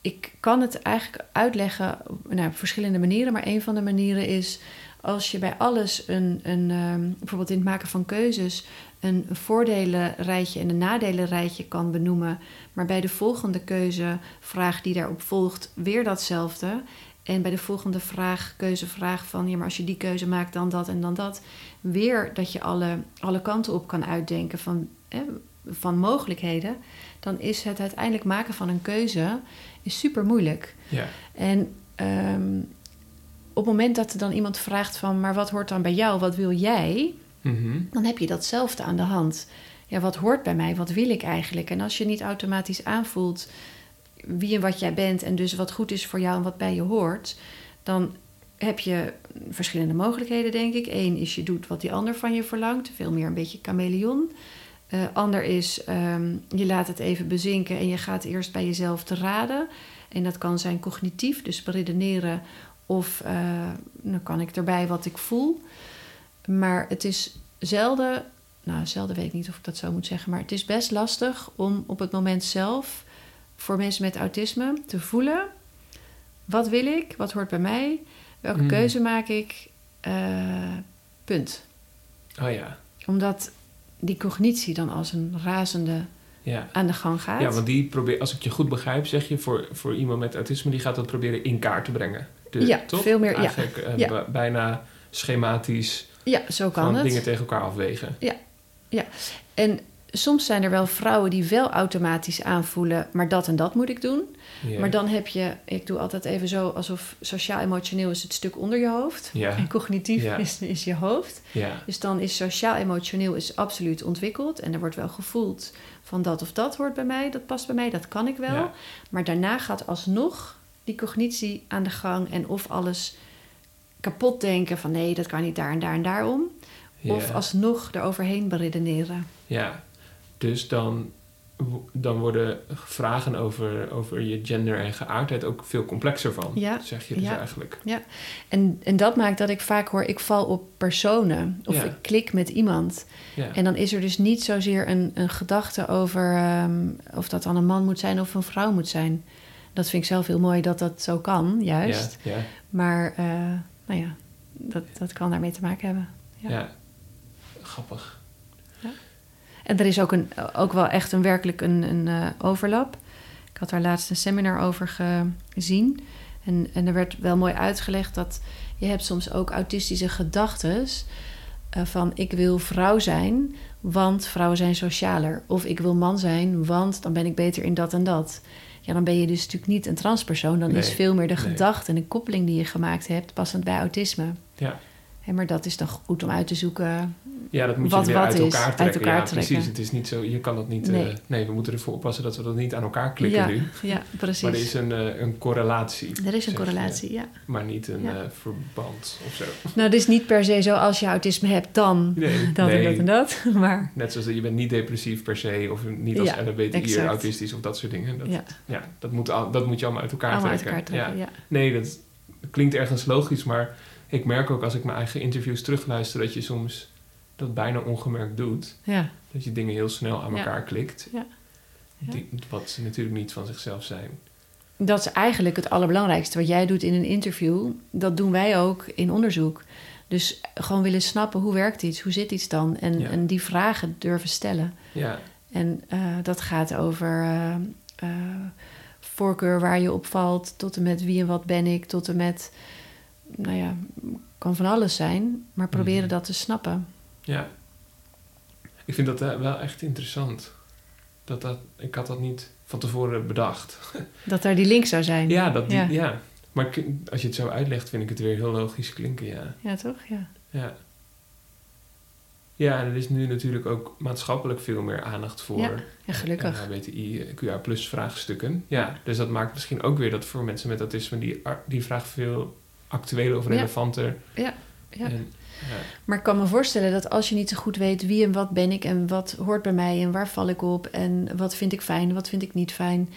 ik kan het eigenlijk uitleggen nou, op verschillende manieren. Maar een van de manieren is als je bij alles een, een ehm, bijvoorbeeld in het maken van keuzes, een voordelenrijtje en een nadelenrijtje kan benoemen. Maar bij de volgende keuzevraag die daarop volgt, weer datzelfde. En bij de volgende vraag, keuzevraag van ja, maar als je die keuze maakt, dan dat en dan dat. Weer dat je alle, alle kanten op kan uitdenken van, hè, van mogelijkheden. Dan is het uiteindelijk maken van een keuze is super moeilijk. Ja. En ehm, op het moment dat er dan iemand vraagt van, maar wat hoort dan bij jou? Wat wil jij? Mhm. Dan heb je datzelfde aan de hand. Ja, wat hoort bij mij? Wat wil ik eigenlijk? En als je niet automatisch aanvoelt wie en wat jij bent en dus wat goed is voor jou en wat bij je hoort, dan heb je verschillende mogelijkheden, denk ik. Eén is je doet wat die ander van je verlangt, veel meer een beetje chameleon. Eh, ander is ehm, je laat het even bezinken en je gaat eerst bij jezelf te raden. En dat kan zijn cognitief, dus beredeneren, of eh, dan kan ik erbij wat ik voel. Maar het is zelden, nou zelden weet ik niet of ik dat zo moet zeggen, maar het is best lastig om op het moment zelf voor mensen met autisme te voelen: wat wil ik, wat hoort bij mij, welke Mm. keuze maak ik, Eh, punt. Oh ja. Omdat die cognitie dan als een razende Ja. aan de gang gaat. Ja, want die probeert, als ik je goed begrijp, zeg je voor, voor iemand met autisme, die gaat dat proberen in kaart te brengen. De- Ja, toch? veel meer, ja. Eigenlijk eh, Ja. bijna schematisch ja, zo kan het. dingen tegen elkaar afwegen. En soms zijn er wel vrouwen die wel automatisch aanvoelen, maar dat en dat moet ik doen. Maar dan heb je, ik doe altijd even zo alsof sociaal-emotioneel is het stuk onder je hoofd. En cognitief is, is je hoofd. Dus dan is sociaal-emotioneel is absoluut ontwikkeld. En er wordt wel gevoeld van dat of dat hoort bij mij, dat past bij mij, dat kan ik wel. Maar daarna gaat alsnog die cognitie aan de gang en of alles kapot denken van nee, dat kan niet daar en daar en daarom. Of alsnog eroverheen beredeneren. Ja, dus dan, dan worden vragen over, over je gender en geaardheid ook veel complexer van, Ja, zeg je dus ja. eigenlijk. En, en dat maakt dat ik vaak hoor, ik val op personen. Of Ja. ik klik met iemand. Ja, En dan is er dus niet zozeer een, een gedachte over ehm, of dat dan een man moet zijn of een vrouw moet zijn. Dat vind ik zelf heel mooi dat dat zo kan, juist. ja, ja, Maar eh, nou ja, dat, dat kan daarmee te maken hebben. ja. Ja. Grappig. En er is ook, een, ook wel echt een werkelijk een, een eh, overlap. Ik had daar laatst een seminar over gezien. En, en er werd wel mooi uitgelegd dat je hebt soms ook autistische gedachten uh, van ik wil vrouw zijn, want vrouwen zijn socialer. Of ik wil man zijn, want dan ben ik beter in dat en dat. Ja, dan ben je dus natuurlijk niet een transpersoon. Dan is veel meer de nee. gedachte en de koppeling die je gemaakt hebt passend bij autisme. Ja. Maar dat is dan goed om uit te zoeken. Ja, dat moet wat, je weer wat uit is, elkaar trekken. Uit elkaar ja, trekken. precies. Het is niet zo, je kan dat niet... Nee. Nee, nee we moeten ervoor oppassen dat we dat niet aan elkaar klikken ja, nu. ja, precies. Maar er is een, uh, een correlatie. Er is een je. correlatie, ja. Maar niet een Ja. uh, verband of zo. Nou, het is niet per se zo als je autisme hebt, dan, Nee, dan nee. en dat en dat. Maar Net zoals dat je bent niet depressief per se, of niet als LHBTI autistisch of dat soort dingen. Dat, ja, dat, moet, al- dat moet je allemaal uit elkaar allemaal uit trekken. elkaar trekken. Ja. Nee, dat klinkt ergens logisch, maar ik merk ook als ik mijn eigen interviews terugluister dat je soms dat bijna ongemerkt doet. Ja. Dat je dingen heel snel aan Ja. elkaar klikt. Ja. Die- wat ze natuurlijk niet van zichzelf zijn. Dat is eigenlijk het allerbelangrijkste. Wat jij doet in een interview, dat doen wij ook in onderzoek. Dus gewoon willen snappen hoe werkt iets, hoe zit iets dan? En, en die vragen durven stellen. Ja, En eh, dat gaat over eh, eh, voorkeur waar je op valt, tot en met wie en wat ben ik, tot en met, nou ja, kan van alles zijn, maar proberen Mhm. dat te snappen. ja. Ik vind dat eh, wel echt interessant. Dat dat, ik had dat niet van tevoren bedacht. Dat daar die link zou zijn. Ja, dat die, Ja. ja. Maar als je het zo uitlegt, vind ik het weer heel logisch klinken, ja. Ja, toch? Ja. Ja, ja en er is nu natuurlijk ook maatschappelijk veel meer aandacht voor Ja, Ja, gelukkig. HBTI, QA plus vraagstukken. Ja, dus dat maakt misschien ook weer dat voor mensen met autisme die, die vraag veel actueler of relevanter. Ja, ja. En. Maar ik kan me voorstellen dat als je niet zo goed weet wie en wat ben ik en wat hoort bij mij en waar val ik op en wat vind ik fijn en wat vind ik niet fijn.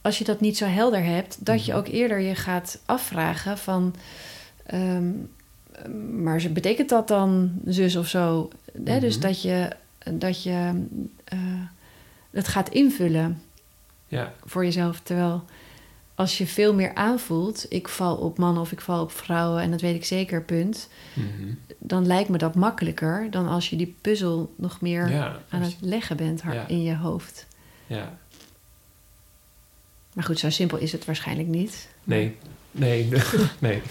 Als je dat niet zo helder hebt, dat je Mhm. ook eerder je gaat afvragen van, ehm, maar betekent dat dan zus of zo? Hè? Dus Mhm. dat je, dat je eh, het gaat invullen ja, voor jezelf. Terwijl als je veel meer aanvoelt, ik val op mannen of ik val op vrouwen en dat weet ik zeker, punt mhm. dan lijkt me dat makkelijker dan als je die puzzel nog meer ja, aan het leggen bent Ja. in je hoofd. ja. Maar goed, zo simpel is het waarschijnlijk niet. Nee, nee, nee.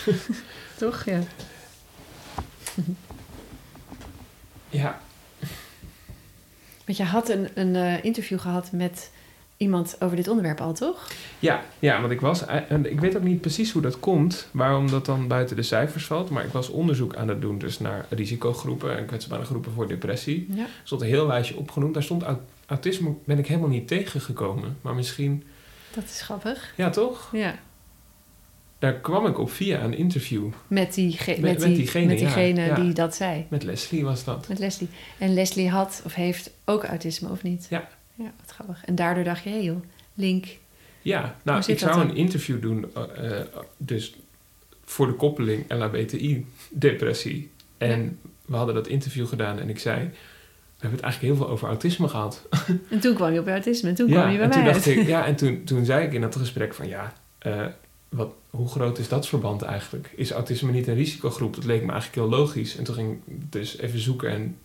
Toch? Ja. Ja, Want je had een, een eh, interview gehad met iemand over dit onderwerp al, toch? Ja, ja, want ik was... En ik weet ook niet precies hoe dat komt, waarom dat dan buiten de cijfers valt. Maar ik was onderzoek aan het doen dus naar risicogroepen en kwetsbare groepen voor depressie. Ja. Er stond een heel lijstje opgenoemd. Daar stond au- autisme, ben ik helemaal niet tegengekomen. Maar misschien... Dat is grappig. Ja, toch? Ja. Daar kwam ik op via een interview. Met, die Met- met, met die, diegene, met ja, diegene ja. die dat zei. Met Leslie was dat. Met Leslie. En Leslie had of heeft ook autisme, of niet? Ja. Ja, wat grappig. En daardoor dacht je, hé joh, link. Ja, nou, ik zou dan? een interview doen, eh, eh, dus voor de koppeling LHBTI-depressie. En we hadden dat interview gedaan en ik zei, we hebben het eigenlijk heel veel over autisme gehad. En toen kwam je op autisme en toen ja, kwam je bij en mij toen uit. dacht ik, ja, en toen, toen zei ik in dat gesprek van, ja, eh, wat, hoe groot is dat verband eigenlijk? Is autisme niet een risicogroep? Dat leek me eigenlijk heel logisch. En toen ging ik dus even zoeken en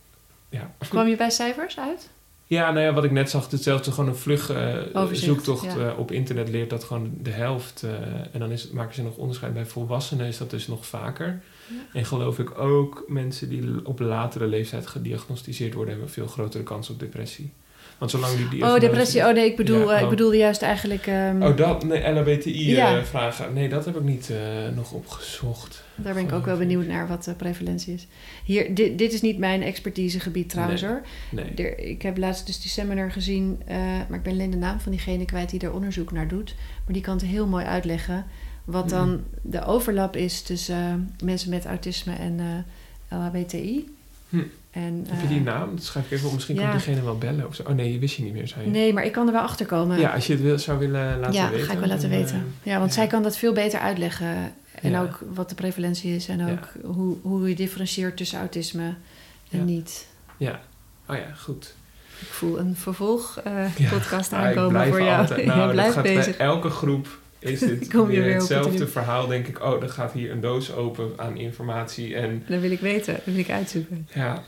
ja, Kwam je bij cijfers uit? Ja, nou ja, wat ik net zag, hetzelfde gewoon een vlug eh, zoektocht ja. eh, op internet leert dat gewoon de helft. eh, en dan is, maken ze nog onderscheid bij volwassenen, is dat dus nog vaker. Ja. En geloof ik ook mensen die op latere leeftijd gediagnosticeerd worden, hebben veel grotere kans op depressie. Want zolang die Oh, diagnose- depressie. Oh nee, ik bedoel, Ja, eh, ik oh. bedoelde juist eigenlijk... ehm, Oh, dat, nee, Ja. LHBTI-vragen. nee, dat heb ik niet eh, nog opgezocht. daar ben ik ook wel benieuwd naar wat de prevalentie is. Hier, dit, dit is niet mijn expertisegebied trouwens Nee. hoor. Nee. Er, ik heb laatst dus die seminar gezien, eh, maar ik ben alleen de naam van diegene kwijt die er onderzoek naar doet. Maar die kan het heel mooi uitleggen wat dan Mhm. de overlap is tussen eh, mensen met autisme en eh, LHBTI. Hm. En, Heb je die eh, naam? Dat schrijf ik even op. Misschien ja. kan diegene wel bellen of zo. Oh nee, je wist je niet meer, zei je. Nee, maar ik kan er wel achter komen. Ja, als je het wil, zou willen laten ja, weten. ga ik wel laten weten. eh, Ja, want ja. zij kan dat veel beter uitleggen. En Ja. ook wat de prevalentie is. En Ja. ook hoe, hoe je differentieert tussen autisme en Ja. niet. Ja, oh ja, goed. Ik voel een vervolg eh, Ja. podcast Ah, aankomen voor jou. altijd- je nou, dat blijft bezig. Bij elke groep is dit Kom je weer hetzelfde verhaal. Denk ik, oh, er gaat hier een doos open aan informatie. En Dat wil ik weten. Dat wil ik uitzoeken. ja,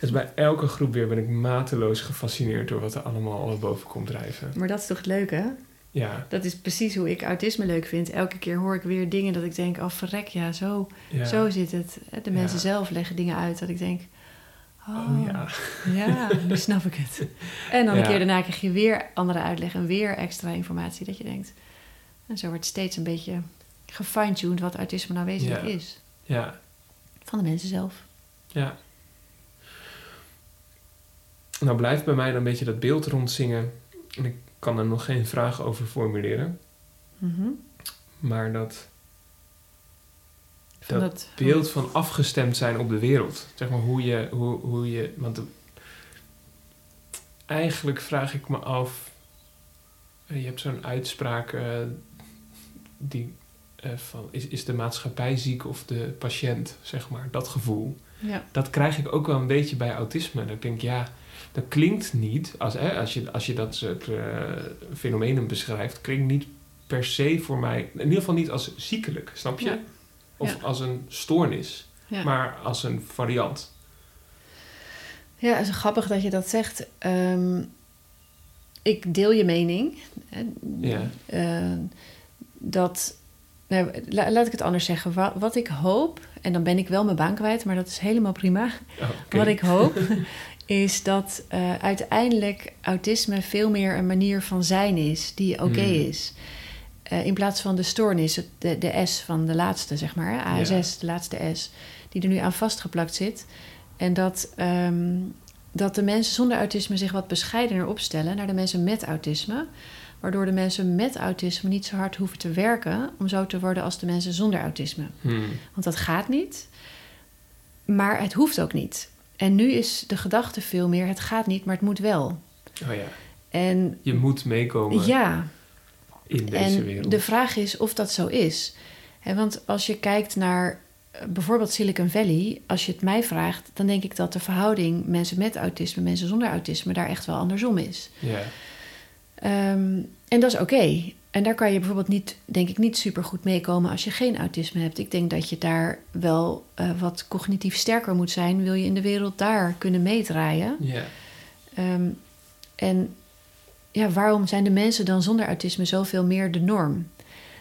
dus bij elke groep weer ben ik mateloos gefascineerd door wat er allemaal al boven komt drijven. Maar dat is toch het leuke, hè? Ja, Dat is precies hoe ik autisme leuk vind. Elke keer hoor ik weer dingen dat ik denk, oh verrek, ja, zo, ja. zo zit het. De mensen Ja. zelf leggen dingen uit dat ik denk, oh, Oh ja. ja, nu snap ik het. En dan een keer daarna krijg je weer andere uitleg en weer extra informatie dat je denkt. En zo wordt steeds een beetje gefine-tuned wat autisme nou wezenlijk Ja. is. Ja, Van de mensen zelf. ja. Nou blijft bij mij dan een beetje dat beeld rondzingen. En ik kan er nog geen vraag over formuleren. Mhm. Maar dat Dat dat beeld van afgestemd zijn op de wereld. Zeg maar hoe je... Hoe, hoe je want de- eigenlijk vraag ik me af... Je hebt zo'n uitspraak eh, die... eh, van, is, is de maatschappij ziek of de patiënt, zeg maar. Dat gevoel. Ja, Dat krijg ik ook wel een beetje bij autisme. Dat ik denk, ja, dat klinkt niet... Als, hè, als, je, als je dat soort eh, fenomenen beschrijft... klinkt niet per se voor mij... In ieder geval niet als ziekelijk, snap je? Ja. Of Ja. als een stoornis. ja. Maar als een variant. ja, het is grappig dat je dat zegt. Ehm, ik deel je mening. Ja. Eh, dat, nou, la- laat ik het anders zeggen. Wa- wat ik hoop, en dan ben ik wel mijn baan kwijt, maar dat is helemaal prima. Oh. Wat ik hoop is dat eh, uiteindelijk autisme veel meer een manier van zijn is die oké Hmm. is. Eh, in plaats van de stoornis, de, de S van de laatste, zeg maar, ASS, Ja. de laatste S, die er nu aan vastgeplakt zit. En dat, ehm, dat de mensen zonder autisme zich wat bescheidener opstellen naar de mensen met autisme. Waardoor de mensen met autisme niet zo hard hoeven te werken om zo te worden als de mensen zonder autisme. Hmm. Want dat gaat niet. Maar het hoeft ook niet. En nu is de gedachte veel meer: het gaat niet, maar het moet wel. Oh ja. En Je moet meekomen ja, in deze en wereld. de vraag is of dat zo is. Want als je kijkt naar eh, bijvoorbeeld Silicon Valley, als je het mij vraagt, dan denk ik dat de verhouding mensen met autisme, mensen zonder autisme, daar echt wel andersom is. Ja. Ehm, en dat is oké. En daar kan je bijvoorbeeld niet, denk ik, niet super goed meekomen als je geen autisme hebt. Ik denk dat je daar wel eh, wat cognitief sterker moet zijn, wil je in de wereld daar kunnen meedraaien. Ja. Ehm, en ja, waarom zijn de mensen dan zonder autisme zoveel meer de norm?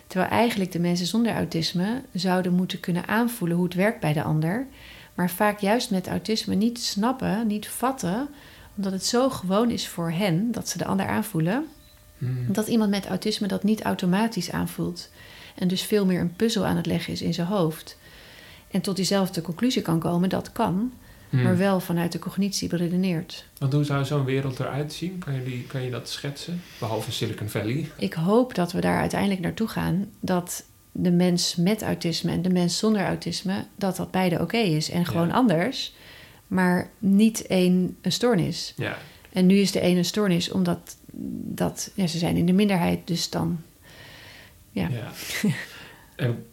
Terwijl eigenlijk de mensen zonder autisme zouden moeten kunnen aanvoelen hoe het werkt bij de ander, maar vaak juist met autisme niet snappen, niet vatten, omdat het zo gewoon is voor hen dat ze de ander aanvoelen, Hmm. dat iemand met autisme dat niet automatisch aanvoelt. En dus veel meer een puzzel aan het leggen is in zijn hoofd. En tot diezelfde conclusie kan komen, dat kan, Hmm. maar wel vanuit de cognitie beredeneerd. Want hoe zou zo'n wereld eruit zien? Kan je, die, kan je dat schetsen? Behalve Silicon Valley. Ik hoop dat we daar uiteindelijk naartoe gaan. Dat de mens met autisme en de mens zonder autisme, dat dat beide oké is. En gewoon Ja. anders, maar niet één een stoornis. Ja. En nu is de ene een stoornis omdat dat, ja, ze zijn in de minderheid, dus dan. Ja. Ja. En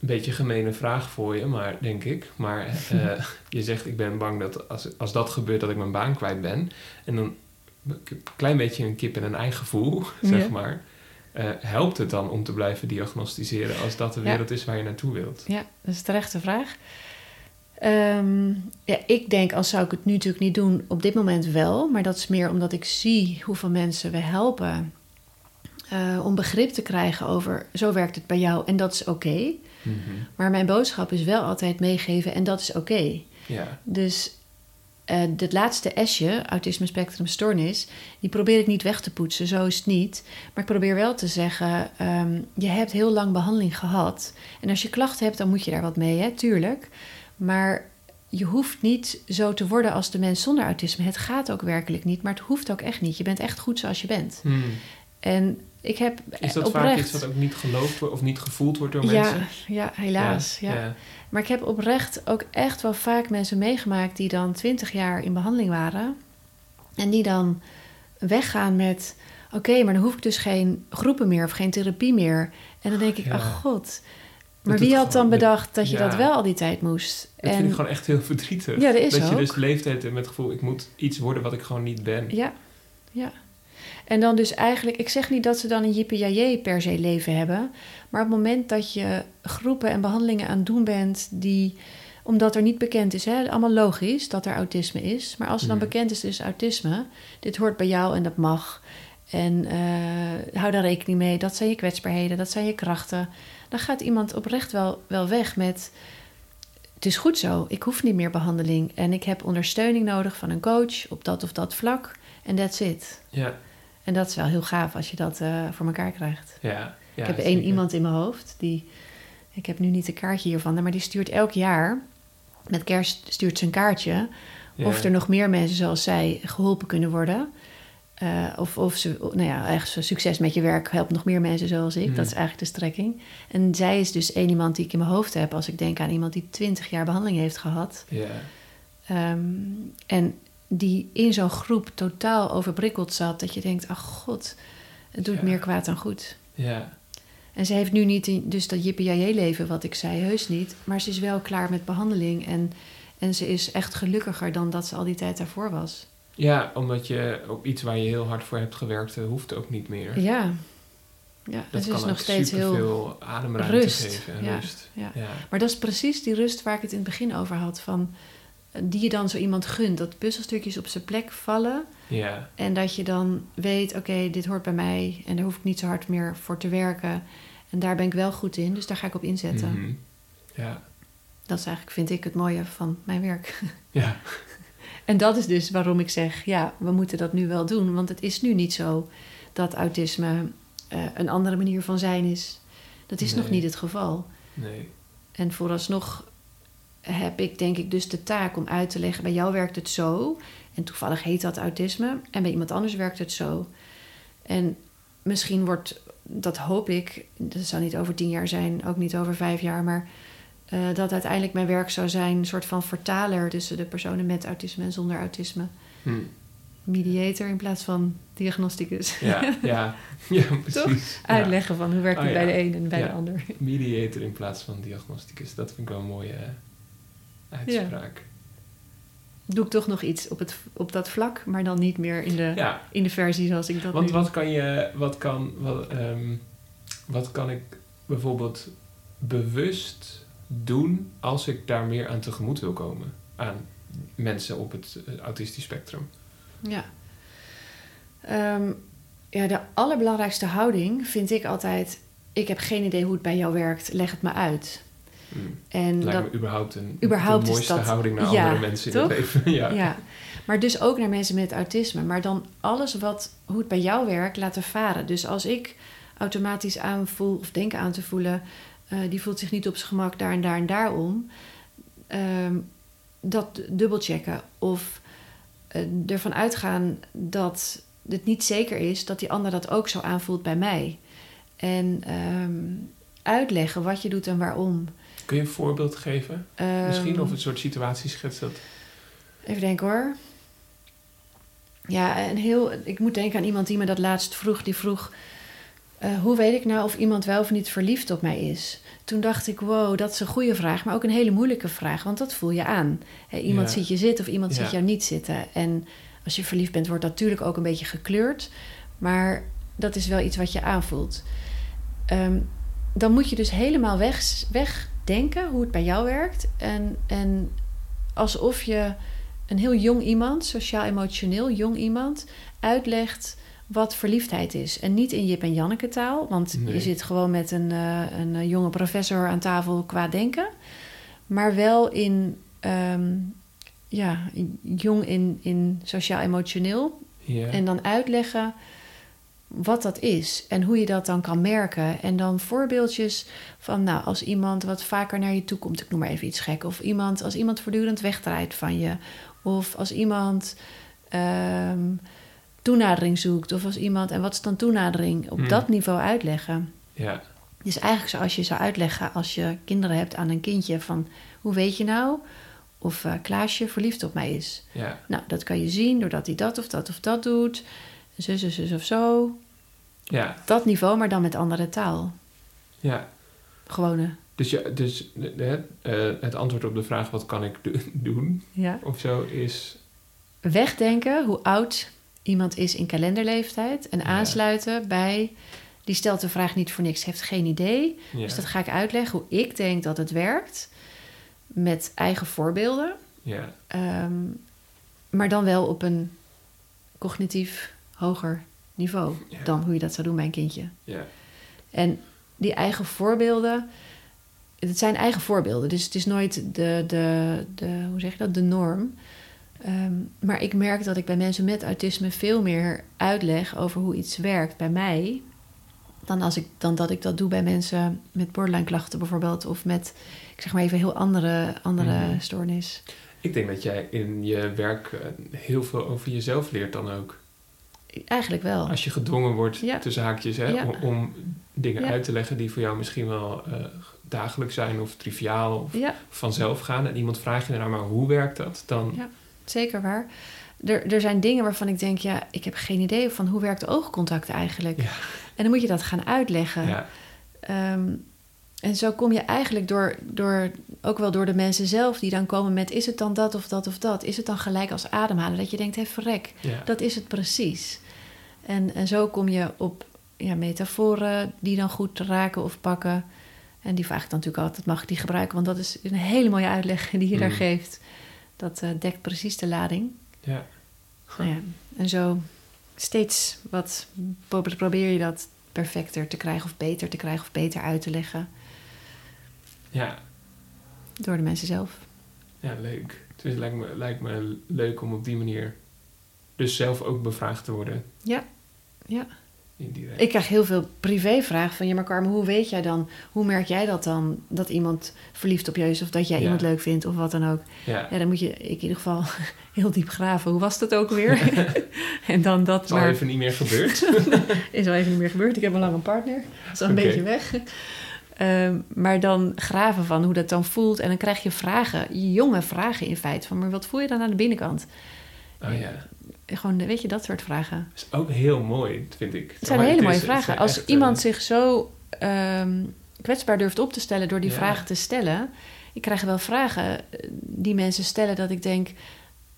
een beetje een gemene vraag voor je, maar denk ik. Maar eh, je zegt, ik ben bang dat als, als dat gebeurt, dat ik mijn baan kwijt ben. En dan een klein beetje een kip en een ei gevoel, zeg Ja. maar. Eh, helpt het dan om te blijven diagnosticeren als dat de Ja. wereld is waar je naartoe wilt? Ja, dat is een terechte vraag. Ehm, ja, ik denk, als zou ik het nu natuurlijk niet doen, op dit moment wel. Maar dat is meer omdat ik zie hoeveel mensen we helpen eh, om begrip te krijgen over zo werkt het bij jou en dat is oké. Mhm. Maar mijn boodschap is wel altijd meegeven en dat is oké. Ja. Dus het laatste S'je, autisme spectrum stoornis, die probeer ik niet weg te poetsen, zo is het niet. Maar ik probeer wel te zeggen, ehm, je hebt heel lang behandeling gehad. En als je klachten hebt, dan moet je daar wat mee, hè, tuurlijk. Maar je hoeft niet zo te worden als de mens zonder autisme. Het gaat ook werkelijk niet, maar het hoeft ook echt niet. Je bent echt goed zoals je bent. Hmm. En ik heb Is dat oprecht... vaak iets wat ook niet geloofd wordt of niet gevoeld wordt door ja, mensen? ja, helaas. Ja, ja. Maar ik heb oprecht ook echt wel vaak mensen meegemaakt die dan twintig jaar in behandeling waren. En die dan weggaan met: Oké, maar dan hoef ik dus geen groepen meer of geen therapie meer. En dan denk ik: Ja. Ach god. Maar wie had dan bedacht dat je ja. dat wel al die tijd moest? Dat vind ik gewoon echt heel verdrietig. Ja, dat is dat je dus leeft met het gevoel, ik moet iets worden wat ik gewoon niet ben. Ja, ja. En dan dus eigenlijk, ik zeg niet dat ze dan een jippie per se leven hebben. Maar op het moment dat je groepen en behandelingen aan het doen bent die, omdat er niet bekend is, hè, allemaal logisch dat er autisme is. Maar als er dan bekend is, dus autisme, dit hoort bij jou en dat mag. En eh, hou daar rekening mee. Dat zijn je kwetsbaarheden, dat zijn je krachten. Dan gaat iemand oprecht wel, wel weg met... Het is goed zo, ik hoef niet meer behandeling. En ik heb ondersteuning nodig van een coach op dat of dat vlak. En that's it. Ja, En dat is wel heel gaaf als je dat eh, voor elkaar krijgt. ja. ja ik heb één iemand in mijn hoofd die. Ik heb nu niet een kaartje hiervan, maar die stuurt elk jaar. Met kerst stuurt ze een kaartje. Ja. Of er nog meer mensen zoals zij geholpen kunnen worden. Eh, of, of ze, nou ja, echt zo, succes met je werk helpt nog meer mensen zoals ik. Mhm. Dat is eigenlijk de strekking. En zij is dus één iemand die ik in mijn hoofd heb. Als ik denk aan iemand die twintig jaar behandeling heeft gehad. Ja, Ehm, en die in zo'n groep totaal overprikkeld zat. Dat je denkt, ach god, het doet Ja. meer kwaad dan goed. ja, En ze heeft nu niet die- dus dat jippie-leven wat ik zei, heus niet. Maar ze is wel klaar met behandeling. En, en ze is echt gelukkiger dan dat ze al die tijd daarvoor was. Ja, omdat je op iets waar je heel hard voor hebt gewerkt, eh, hoeft ook niet meer. Ja. Ja, Dat het kan is nog steeds heel... superveel ademruimte rust, geven en ja. rust. Ja. Ja. Maar dat is precies die rust waar ik het in het begin over had. Van, eh, die je dan zo iemand gunt. Dat puzzelstukjes op zijn plek vallen. Ja. En dat je dan weet, oké, dit hoort bij mij. En daar hoef ik niet zo hard meer voor te werken. En daar ben ik wel goed in. Dus daar ga ik op inzetten. Mhm. Ja. Dat is eigenlijk, vind ik, het mooie van mijn werk. Ja. En dat is dus waarom ik zeg, ja, we moeten dat nu wel doen. Want het is nu niet zo dat autisme eh, een andere manier van zijn is. Dat is nog niet het geval. Nee. En vooralsnog heb ik denk ik dus de taak om uit te leggen... bij jou werkt het zo, en toevallig heet dat autisme... en bij iemand anders werkt het zo. En misschien wordt, dat hoop ik... dat zou niet over tien jaar zijn, ook niet over vijf jaar... maar eh, dat uiteindelijk mijn werk zou zijn... een soort van vertaler tussen de personen met autisme en zonder autisme. Hm. Mediator in plaats van diagnosticus. Ja, ja. ja, precies. Ja. Uitleggen van hoe werkt het Oh, bij ja. de een en bij de ander. Mediator in plaats van diagnosticus. Dat vind ik wel een mooie eh, uitspraak. Doe ik toch nog iets op, het, op dat vlak, maar dan niet meer in de, in de versie zoals ik dat want nu wat kan je, wat kan, wat, ehm, wat kan ik bijvoorbeeld bewust doen als ik daar meer aan tegemoet wil komen? Aan mensen op het eh, autistisch spectrum. Ja. Ehm, ja, de allerbelangrijkste houding vind ik altijd... ik heb geen idee hoe het bij jou werkt, leg het me uit. Hm. En Lijkt dat, me überhaupt een überhaupt de is mooiste dat- houding naar ja, andere mensen in toch? het leven. ja. ja. Maar dus ook naar mensen met autisme. Maar dan alles wat, hoe het bij jou werkt, laten varen. Dus als ik automatisch aanvoel of denk aan te voelen... eh, die voelt zich niet op zijn gemak daar en daar en daarom... ehm, dat dubbelchecken. Of eh, ervan uitgaan dat het niet zeker is... dat die ander dat ook zo aanvoelt bij mij. En ehm, uitleggen wat je doet en waarom. Kun je een voorbeeld geven? Misschien Ehm, of een soort situatieschets dat... Even denken hoor. Ja, een heel, ik moet denken aan iemand die me dat laatst vroeg. Die vroeg, eh, hoe weet ik nou of iemand wel of niet verliefd op mij is? Toen dacht ik, wow, dat is een goede vraag, maar ook een hele moeilijke vraag. Want dat voel je aan. Iemand Ja. ziet je zitten of iemand Ja. ziet jou niet zitten. En als je verliefd bent, wordt dat natuurlijk ook een beetje gekleurd. Maar dat is wel iets wat je aanvoelt. Ehm, dan moet je dus helemaal weg, wegdenken hoe het bij jou werkt. En, en alsof je een heel jong iemand, sociaal-emotioneel jong iemand, uitlegt wat verliefdheid is. En niet in Jip en Janneke taal, want Nee. je zit gewoon met een, eh, een eh, jonge professor aan tafel qua denken. Maar wel in, ehm, ja, jong in, in sociaal-emotioneel. Ja. En dan uitleggen wat dat is en hoe je dat dan kan merken. En dan voorbeeldjes van, nou, als iemand wat vaker naar je toe komt, ik noem maar even iets gek. Of iemand, als iemand voortdurend wegdraait van je. Of als iemand ehm, toenadering zoekt. Of als iemand, en wat is dan toenadering? Op Hmm. dat niveau uitleggen. ja. Dus eigenlijk zoals je zou uitleggen als je kinderen hebt aan een kindje van, hoe weet je nou of eh, Klaasje verliefd op mij is? ja. Nou, dat kan je zien doordat hij dat of dat of dat doet. Zus, zus, zus of zo. Ja. Dat niveau, maar dan met andere taal. ja. Gewone. Dus, je, dus eh, het antwoord op de vraag wat kan ik do- doen Ja. of zo is... Wegdenken hoe oud iemand is in kalenderleeftijd. En aansluiten bij... Die stelt de vraag niet voor niks, heeft geen idee. Dus dat ga ik uitleggen hoe ik denk dat het werkt. Met eigen voorbeelden. ja. Ehm, maar dan wel op een cognitief hoger niveau Ja. dan hoe je dat zou doen bij een kindje. Ja. En die eigen voorbeelden, het zijn eigen voorbeelden, dus het is nooit de, de, de hoe zeg je dat, de norm. Ehm, maar ik merk dat ik bij mensen met autisme veel meer uitleg over hoe iets werkt bij mij. Dan, als ik, dan dat ik dat doe bij mensen met borderline klachten bijvoorbeeld. Of met, ik zeg maar even, heel andere, andere Mhm. stoornis. Ik denk dat jij in je werk eh, heel veel over jezelf leert dan ook. Eigenlijk wel. Als je gedwongen wordt, Ja. tussen haakjes, hè, Ja. om, om dingen Ja. uit te leggen die voor jou misschien wel eh, dagelijks zijn of triviaal of vanzelf gaan. En iemand vraagt je daarna, maar hoe werkt dat? Dan. Zeker waar. Er, er zijn dingen waarvan ik denk, ja, ik heb geen idee van hoe werkt oogcontact eigenlijk. Ja. En dan moet je dat gaan uitleggen. ja, Ehm, en zo kom je eigenlijk door, door, ook wel door de mensen zelf die dan komen met: is het dan dat of dat of dat? Is het dan gelijk als ademhalen? Dat je denkt: hé, verrek, ja. dat is het precies. En, en zo kom je op ja, metaforen die dan goed raken of pakken. En die vraag ik dan natuurlijk altijd: mag ik die gebruiken? Want dat is een hele mooie uitleg die je daar Mm. geeft. Dat eh, dekt precies de lading. ja. Nou ja, en zo steeds wat pro- probeer je dat perfecter te krijgen of beter te krijgen of beter uit te leggen ja. door de mensen zelf. Ja, leuk. Dus het lijkt me, lijkt me leuk om op die manier dus zelf ook bevraagd te worden. Ja, ja. Indirect. Ik krijg heel veel privévragen van... ja, maar Carmen, hoe weet jij dan... hoe merk jij dat dan... dat iemand verliefd op je is... of dat jij Ja. iemand leuk vindt of wat dan ook. ja. Ja, dan moet je ik in ieder geval heel diep graven. Hoe was dat ook weer? en dan dat is al even niet meer gebeurd. Is al even niet meer gebeurd. Ik heb al lang een partner. Dat is al een beetje weg. Ehm, maar dan graven van hoe dat dan voelt. En dan krijg je vragen, jonge vragen in feite. Van, maar wat voel je dan aan de binnenkant? Oh ja. Gewoon, weet je, dat soort vragen. Dat is ook heel mooi, vind ik. Het zijn Maar hele mooie vragen. Als echt, iemand eh, zich zo ehm, kwetsbaar durft op te stellen door die Ja. vragen te stellen. Ik krijg wel vragen eh, die mensen stellen dat ik denk...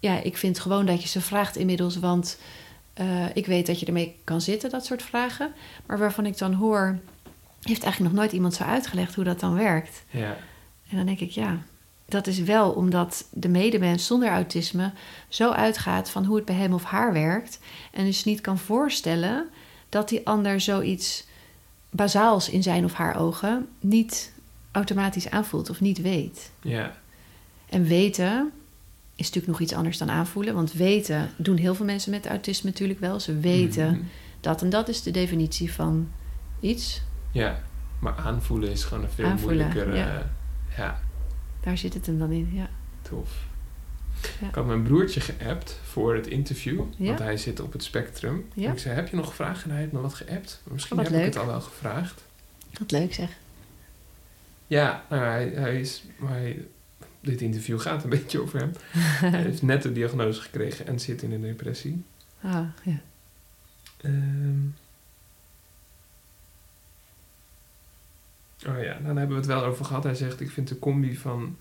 Ja, ik vind gewoon dat je ze vraagt inmiddels, want eh, ik weet dat je ermee kan zitten, dat soort vragen. Maar waarvan ik dan hoor, heeft eigenlijk nog nooit iemand zo uitgelegd hoe dat dan werkt. Ja, En dan denk ik, ja, dat is wel omdat de medemens zonder autisme zo uitgaat van hoe het bij hem of haar werkt. En dus niet kan voorstellen dat die ander zoiets bazaals in zijn of haar ogen niet automatisch aanvoelt of niet weet. ja, En weten is natuurlijk nog iets anders dan aanvoelen. Want weten doen heel veel mensen met autisme natuurlijk wel. Ze weten Mhm. dat en dat is de definitie van iets. Ja, maar aanvoelen is gewoon een veel Aanvoelen, moeilijker. ja. eh, ja, Daar zit het hem dan in, ja. tof. Ja. Ik had mijn broertje geappt voor het interview, Ja. want hij zit op het spectrum. Ja. En ik zei, heb je nog vragen? En hij heeft me wat geappt. Misschien Oh, wat heb ik het al wel gevraagd. Wat leuk zeg. Ja, nou, hij, hij is, maar hij- dit interview gaat een beetje over hem. hij heeft net de diagnose gekregen en zit in een depressie. Ah, ja. Ehm. Oh ja, dan hebben we het wel over gehad. Hij zegt, ik vind de combi van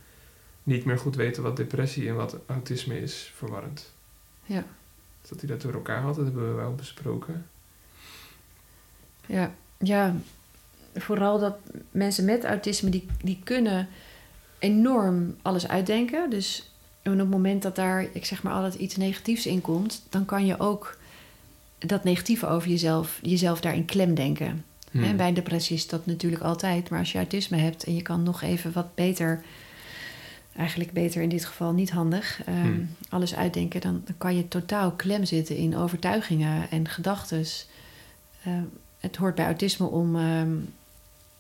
niet meer goed weten wat depressie en wat autisme is verwarrend. Ja. Dat hij dat door elkaar had, dat hebben we wel besproken. Ja, ja, vooral dat mensen met autisme, die, die kunnen enorm alles uitdenken. Dus op het moment dat daar, ik zeg maar, altijd iets negatiefs in komt... dan kan je ook dat negatieve over jezelf, jezelf daarin klem denken. Hmm. En bij een depressie is dat natuurlijk altijd. Maar als je autisme hebt en je kan nog even wat beter... eigenlijk beter in dit geval niet handig... ehm, Hmm. alles uitdenken... Dan, dan kan je totaal klem zitten in overtuigingen en gedachtes... Ehm, het hoort bij autisme om ehm,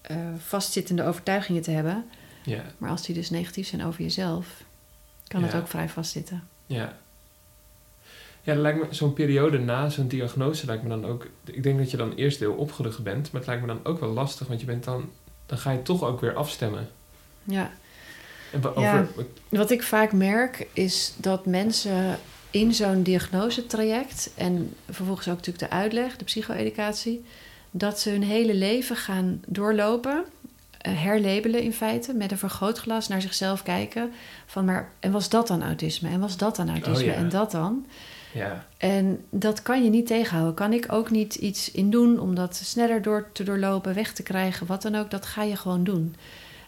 eh, vastzittende overtuigingen te hebben. Ja, Maar als die dus negatief zijn over jezelf, kan het ook vrij vastzitten. ja. Ja, dat lijkt me zo'n periode na zo'n diagnose lijkt me dan ook... Ik denk dat je dan eerst heel opgelucht bent, maar het lijkt me dan ook wel lastig, want je bent dan... Dan ga je toch ook weer afstemmen. Ja. En wa- Ja. over, Wat ik vaak merk is dat mensen in zo'n diagnosetraject en vervolgens ook natuurlijk de uitleg, de psycho-educatie, dat ze hun hele leven gaan doorlopen, eh, herlabelen in feite, met een vergrootglas naar zichzelf kijken van maar en was dat dan autisme en was dat dan autisme ja. en dat dan? Ja, En dat kan je niet tegenhouden. Kan ik ook niet iets in doen om dat sneller door te doorlopen, weg te krijgen, wat dan ook. Dat ga je gewoon doen.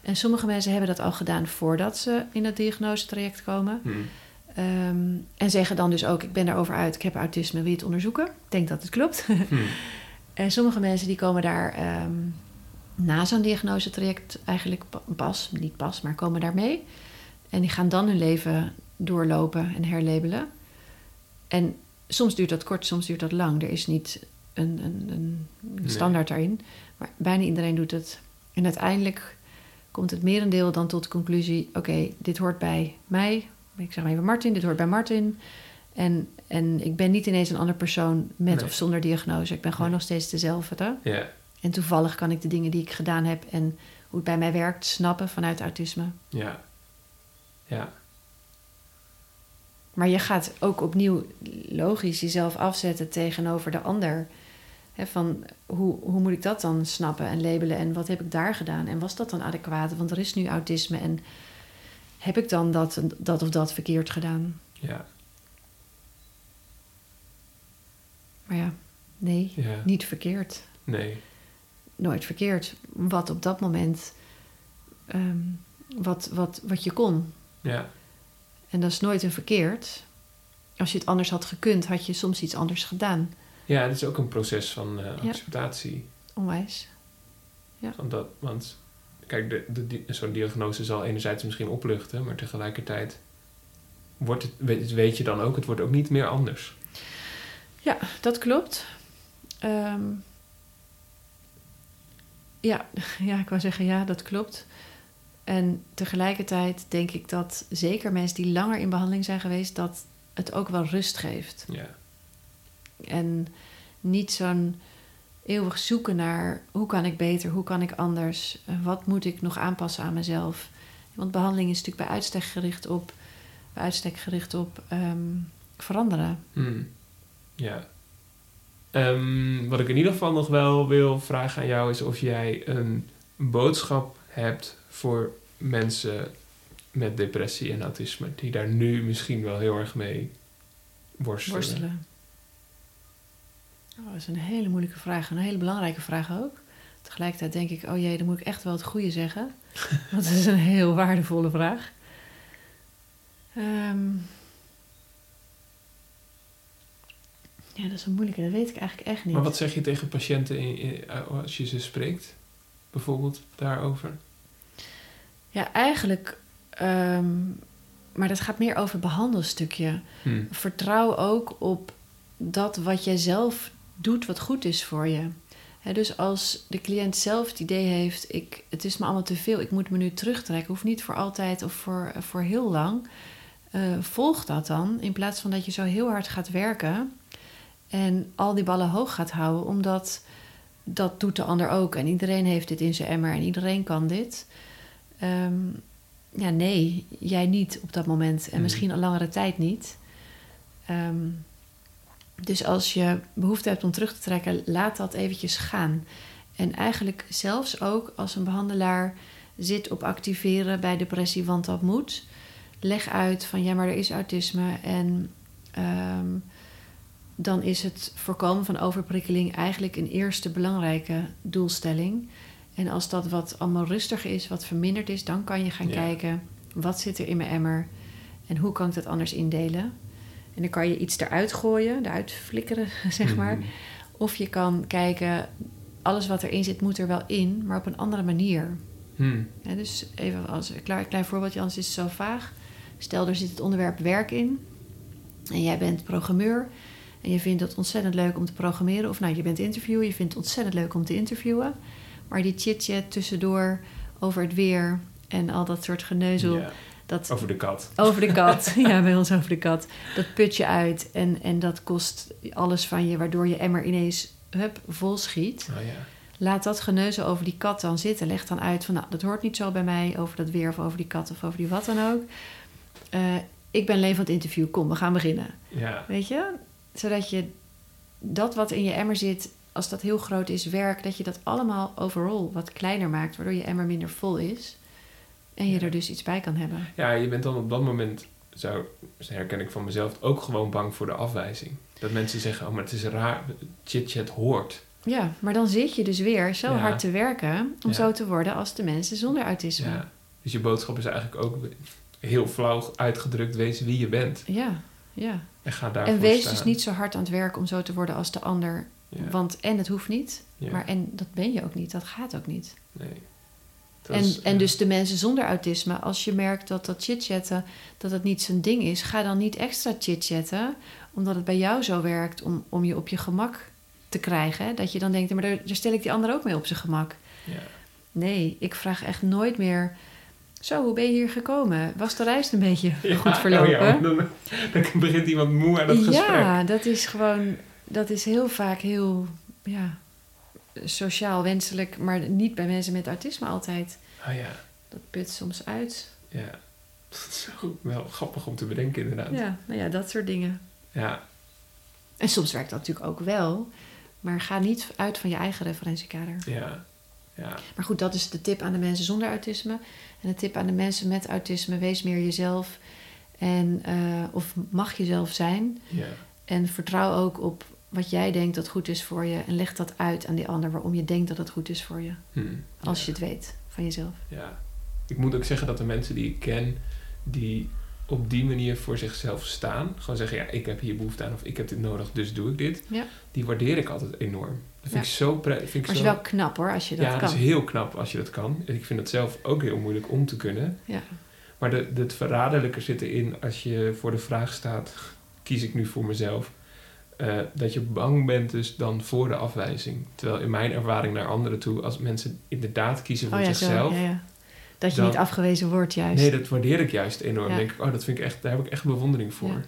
En sommige mensen hebben dat al gedaan voordat ze in het diagnosetraject komen. hm. Ehm, en zeggen dan dus ook, ik ben daarover uit, ik heb autisme, wil je het onderzoeken? Ik denk dat het klopt. Hmm. en sommige mensen die komen daar ehm, na zo'n diagnosetraject eigenlijk pa- pas, niet pas, maar komen daar mee. En die gaan dan hun leven doorlopen en herlabelen. En soms duurt dat kort, soms duurt dat lang. Er is niet een, een, een Nee. standaard daarin. Maar bijna iedereen doet het. En uiteindelijk komt het merendeel dan tot de conclusie... oké, dit hoort bij mij. Ik zeg maar even Martin, dit hoort bij Martin. En, en ik ben niet ineens een andere persoon met Nee. of zonder diagnose. Ik ben gewoon Nee. nog steeds dezelfde. Ja, En toevallig kan ik de dingen die ik gedaan heb... en hoe het bij mij werkt, snappen vanuit autisme. ja. Ja, Maar je gaat ook opnieuw logisch jezelf afzetten tegenover de ander. Van hoe, hoe moet ik dat dan snappen en labelen en wat heb ik daar gedaan en was dat dan adequaat? Want er is nu autisme en heb ik dan dat, dat of dat verkeerd gedaan? ja, Maar ja, nee, ja. niet verkeerd. Nee. Nooit verkeerd. Wat op dat moment, ehm, wat, wat, wat je kon. Ja, En dat is nooit een verkeerd. Als je het anders had gekund, had je soms iets anders gedaan. ja het is ook een proces van eh, Ja. acceptatie. Onwijs. Van dat, want kijk, de, de, zo'n diagnose zal enerzijds misschien opluchten, maar tegelijkertijd wordt het, weet, weet je dan ook, het wordt ook niet meer anders. Ja, dat klopt. Ehm, ja, ja, ik wou zeggen ja, dat klopt. En tegelijkertijd denk ik dat zeker mensen die langer in behandeling zijn geweest, dat het ook wel rust geeft. Ja, En niet zo'n eeuwig zoeken naar hoe kan ik beter, hoe kan ik anders, en wat moet ik nog aanpassen aan mezelf. Want behandeling is natuurlijk bij uitstek gericht op, bij uitstek gericht op ehm, veranderen. Hmm. ja. Ehm, wat ik in ieder geval nog wel wil vragen aan jou is of jij een boodschap hebt voor mensen met depressie en autisme, die daar nu misschien wel heel erg mee worstelen. Worstelen. Oh, dat is een hele moeilijke vraag. Een hele belangrijke vraag ook. Tegelijkertijd denk ik, oh jee, dan moet ik echt wel het goede zeggen. Want het is een heel waardevolle vraag. Ehm, ja, dat is een moeilijke. Dat weet ik eigenlijk echt niet. Maar wat zeg je tegen patiënten in, in- als je ze spreekt? Bijvoorbeeld daarover? Ja, eigenlijk... ehm, maar dat gaat meer over het behandelstukje. Hmm. vertrouw ook op dat wat jij zelf doet wat goed is voor je. Dus als de cliënt zelf het idee heeft, ik, het is me allemaal te veel, ik moet me nu terugtrekken, hoeft niet voor altijd of voor, voor heel lang. eh, volg dat dan, in plaats van dat je zo heel hard gaat werken en al die ballen hoog gaat houden, omdat dat doet de ander ook. En iedereen heeft dit in zijn emmer en iedereen kan dit. Ehm, ja, nee, jij niet op dat moment. En Hmm. misschien een langere tijd niet. Ehm, dus als je behoefte hebt om terug te trekken, laat dat eventjes gaan. En eigenlijk zelfs ook als een behandelaar zit op activeren bij depressie, want dat moet. Leg uit van ja, maar er is autisme en ehm, dan is het voorkomen van overprikkeling eigenlijk een eerste belangrijke doelstelling. En als dat wat allemaal rustiger is, wat verminderd is, dan kan je gaan Ja. kijken wat zit er in mijn emmer en hoe kan ik dat anders indelen. En dan kan je iets eruit gooien, eruit flikkeren, zeg maar. Mhm. Of je kan kijken, alles wat erin zit moet er wel in, maar op een andere manier. Hmm. Ja, dus even als een klein, klein voorbeeldje, anders is het zo vaag. Stel, er zit het onderwerp werk in. En jij bent programmeur. En je vindt het ontzettend leuk om te programmeren. Of nou, je bent interviewer. Je vindt het ontzettend leuk om te interviewen. Maar die chit-chat tussendoor over het weer en al dat soort geneuzel. Ja, Dat, over de kat. over de kat. ja, bij ons over de kat. Dat put je uit. En, en dat kost alles van je, waardoor je emmer ineens hup, vol schiet. Oh ja. Laat dat geneuzel over die kat dan zitten. Leg dan uit van, nou, dat hoort niet zo bij mij over dat weer of over die kat of over die wat dan ook. Eh, ik ben Leen van het interview. Kom, we gaan beginnen. Ja. Weet je? Zodat je dat wat in je emmer zit, als dat heel groot is, werk, dat je dat allemaal overal wat kleiner maakt, waardoor je emmer minder vol is. En je Ja. er dus iets bij kan hebben. ja, je bent dan op dat moment, zo herken ik van mezelf, ook gewoon bang voor de afwijzing. Dat mensen zeggen, oh, maar het is raar, chit-chat hoort. Ja, maar dan zit je dus weer zo Ja. hard te werken om Ja. zo te worden als de mensen zonder autisme. Ja. Dus je boodschap is eigenlijk ook heel flauw uitgedrukt, wees wie je bent. Ja, ja. En ga daarvoor En wees staan. dus niet zo hard aan het werk om zo te worden als de ander. Ja, Want en het hoeft niet, ja, maar en dat ben je ook niet. Dat gaat ook niet. nee. Dat En, is, en ja, dus de mensen zonder autisme, als je merkt dat dat chitchatten, dat het niet zijn ding is, ga dan niet extra chitchatten, omdat het bij jou zo werkt om, om je op je gemak te krijgen. hè. Dat je dan denkt, maar daar, daar stel ik die ander ook mee op zijn gemak. Ja, Nee, ik vraag echt nooit meer. Zo, hoe ben je hier gekomen? Was de reis een beetje Ja, goed oh verlopen? ja, dan, dan begint iemand moe aan het gesprek. Ja, dat is gewoon, dat is heel vaak heel ja, sociaal wenselijk, maar niet bij mensen met autisme altijd. Ah ja, Dat put soms uit. ja. Dat is ook wel grappig om te bedenken inderdaad. Ja, nou ja, dat soort dingen. Ja, En soms werkt dat natuurlijk ook wel, maar ga niet uit van je eigen referentiekader. ja, ja, Maar goed, dat is de tip aan de mensen zonder autisme. En de tip aan de mensen met autisme: wees meer jezelf. En, eh, of mag jezelf zijn. ja. En vertrouw ook op wat jij denkt dat goed is voor je. En leg dat uit aan die ander waarom je denkt dat het goed is voor je. Hm, Als ja. je het weet van jezelf. Ja. Ik moet ook zeggen dat de mensen die ik ken, die op die manier voor zichzelf staan, gewoon zeggen, ja, ik heb hier behoefte aan of ik heb dit nodig, dus doe ik dit. Ja. Die waardeer ik altijd enorm. Dat vind Ja. ik zo pre- vind ik Maar het zo... is wel knap hoor, als je dat ja, kan. dat is heel knap als je dat kan. En ik vind het zelf ook heel moeilijk om te kunnen. Ja. Maar de, de, het verraderlijke zit erin als je voor de vraag staat, kies ik nu voor mezelf? Eh, dat je bang bent dus dan voor de afwijzing. Terwijl in mijn ervaring naar anderen toe, als mensen inderdaad kiezen voor Oh ja, zichzelf... zo. Ja, ja. Dat je Dan- niet afgewezen wordt juist. Nee, dat waardeer ik juist enorm. Denk ik, oh, dat vind ik echt, daar heb ik echt bewondering voor.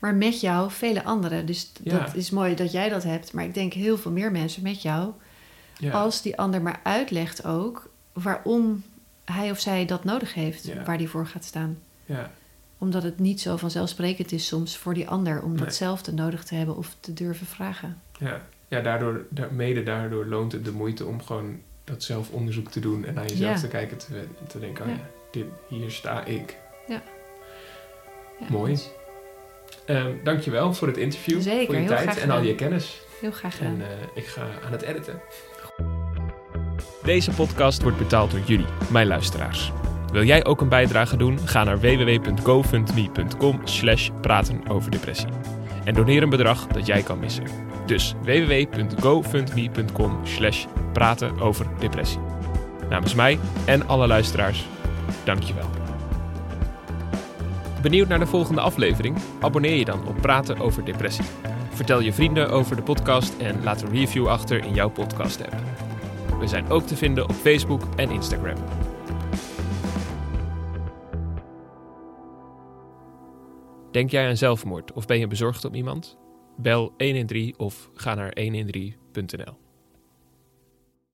Maar met jou vele anderen. Dus dat is mooi dat jij dat hebt. Maar ik denk heel veel meer mensen met jou. Als die ander maar uitlegt ook waarom hij of zij dat nodig heeft. Waar die voor gaat staan. ja. Omdat het niet zo vanzelfsprekend is soms voor die ander om Nee. datzelfde nodig te hebben of te durven vragen. ja. ja daardoor, daar, mede daardoor loont het de moeite om gewoon dat zelfonderzoek te doen en naar jezelf Ja. te kijken te, te denken, oh Ja. ja, dit, hier sta ik. Ja, Mooi. dus Ehm dankjewel voor het interview, Zeker, voor je tijd en al je kennis. Heel graag gedaan. En eh, ik ga aan het editen. Deze podcast wordt betaald door jullie, mijn luisteraars. Wil jij ook een bijdrage doen? Ga naar www.gofundme.com slash praten over depressie. En doneer een bedrag dat jij kan missen. Dus www.gofundme.com slash praten over depressie. Namens mij en alle luisteraars, dankjewel. Benieuwd naar de volgende aflevering? Abonneer je dan op Praten over Depressie. Vertel je vrienden over de podcast en laat een review achter in jouw podcast-app. We zijn ook te vinden op Facebook en Instagram. Denk jij aan zelfmoord of ben je bezorgd om iemand? Bel 113 of ga naar 113.nl.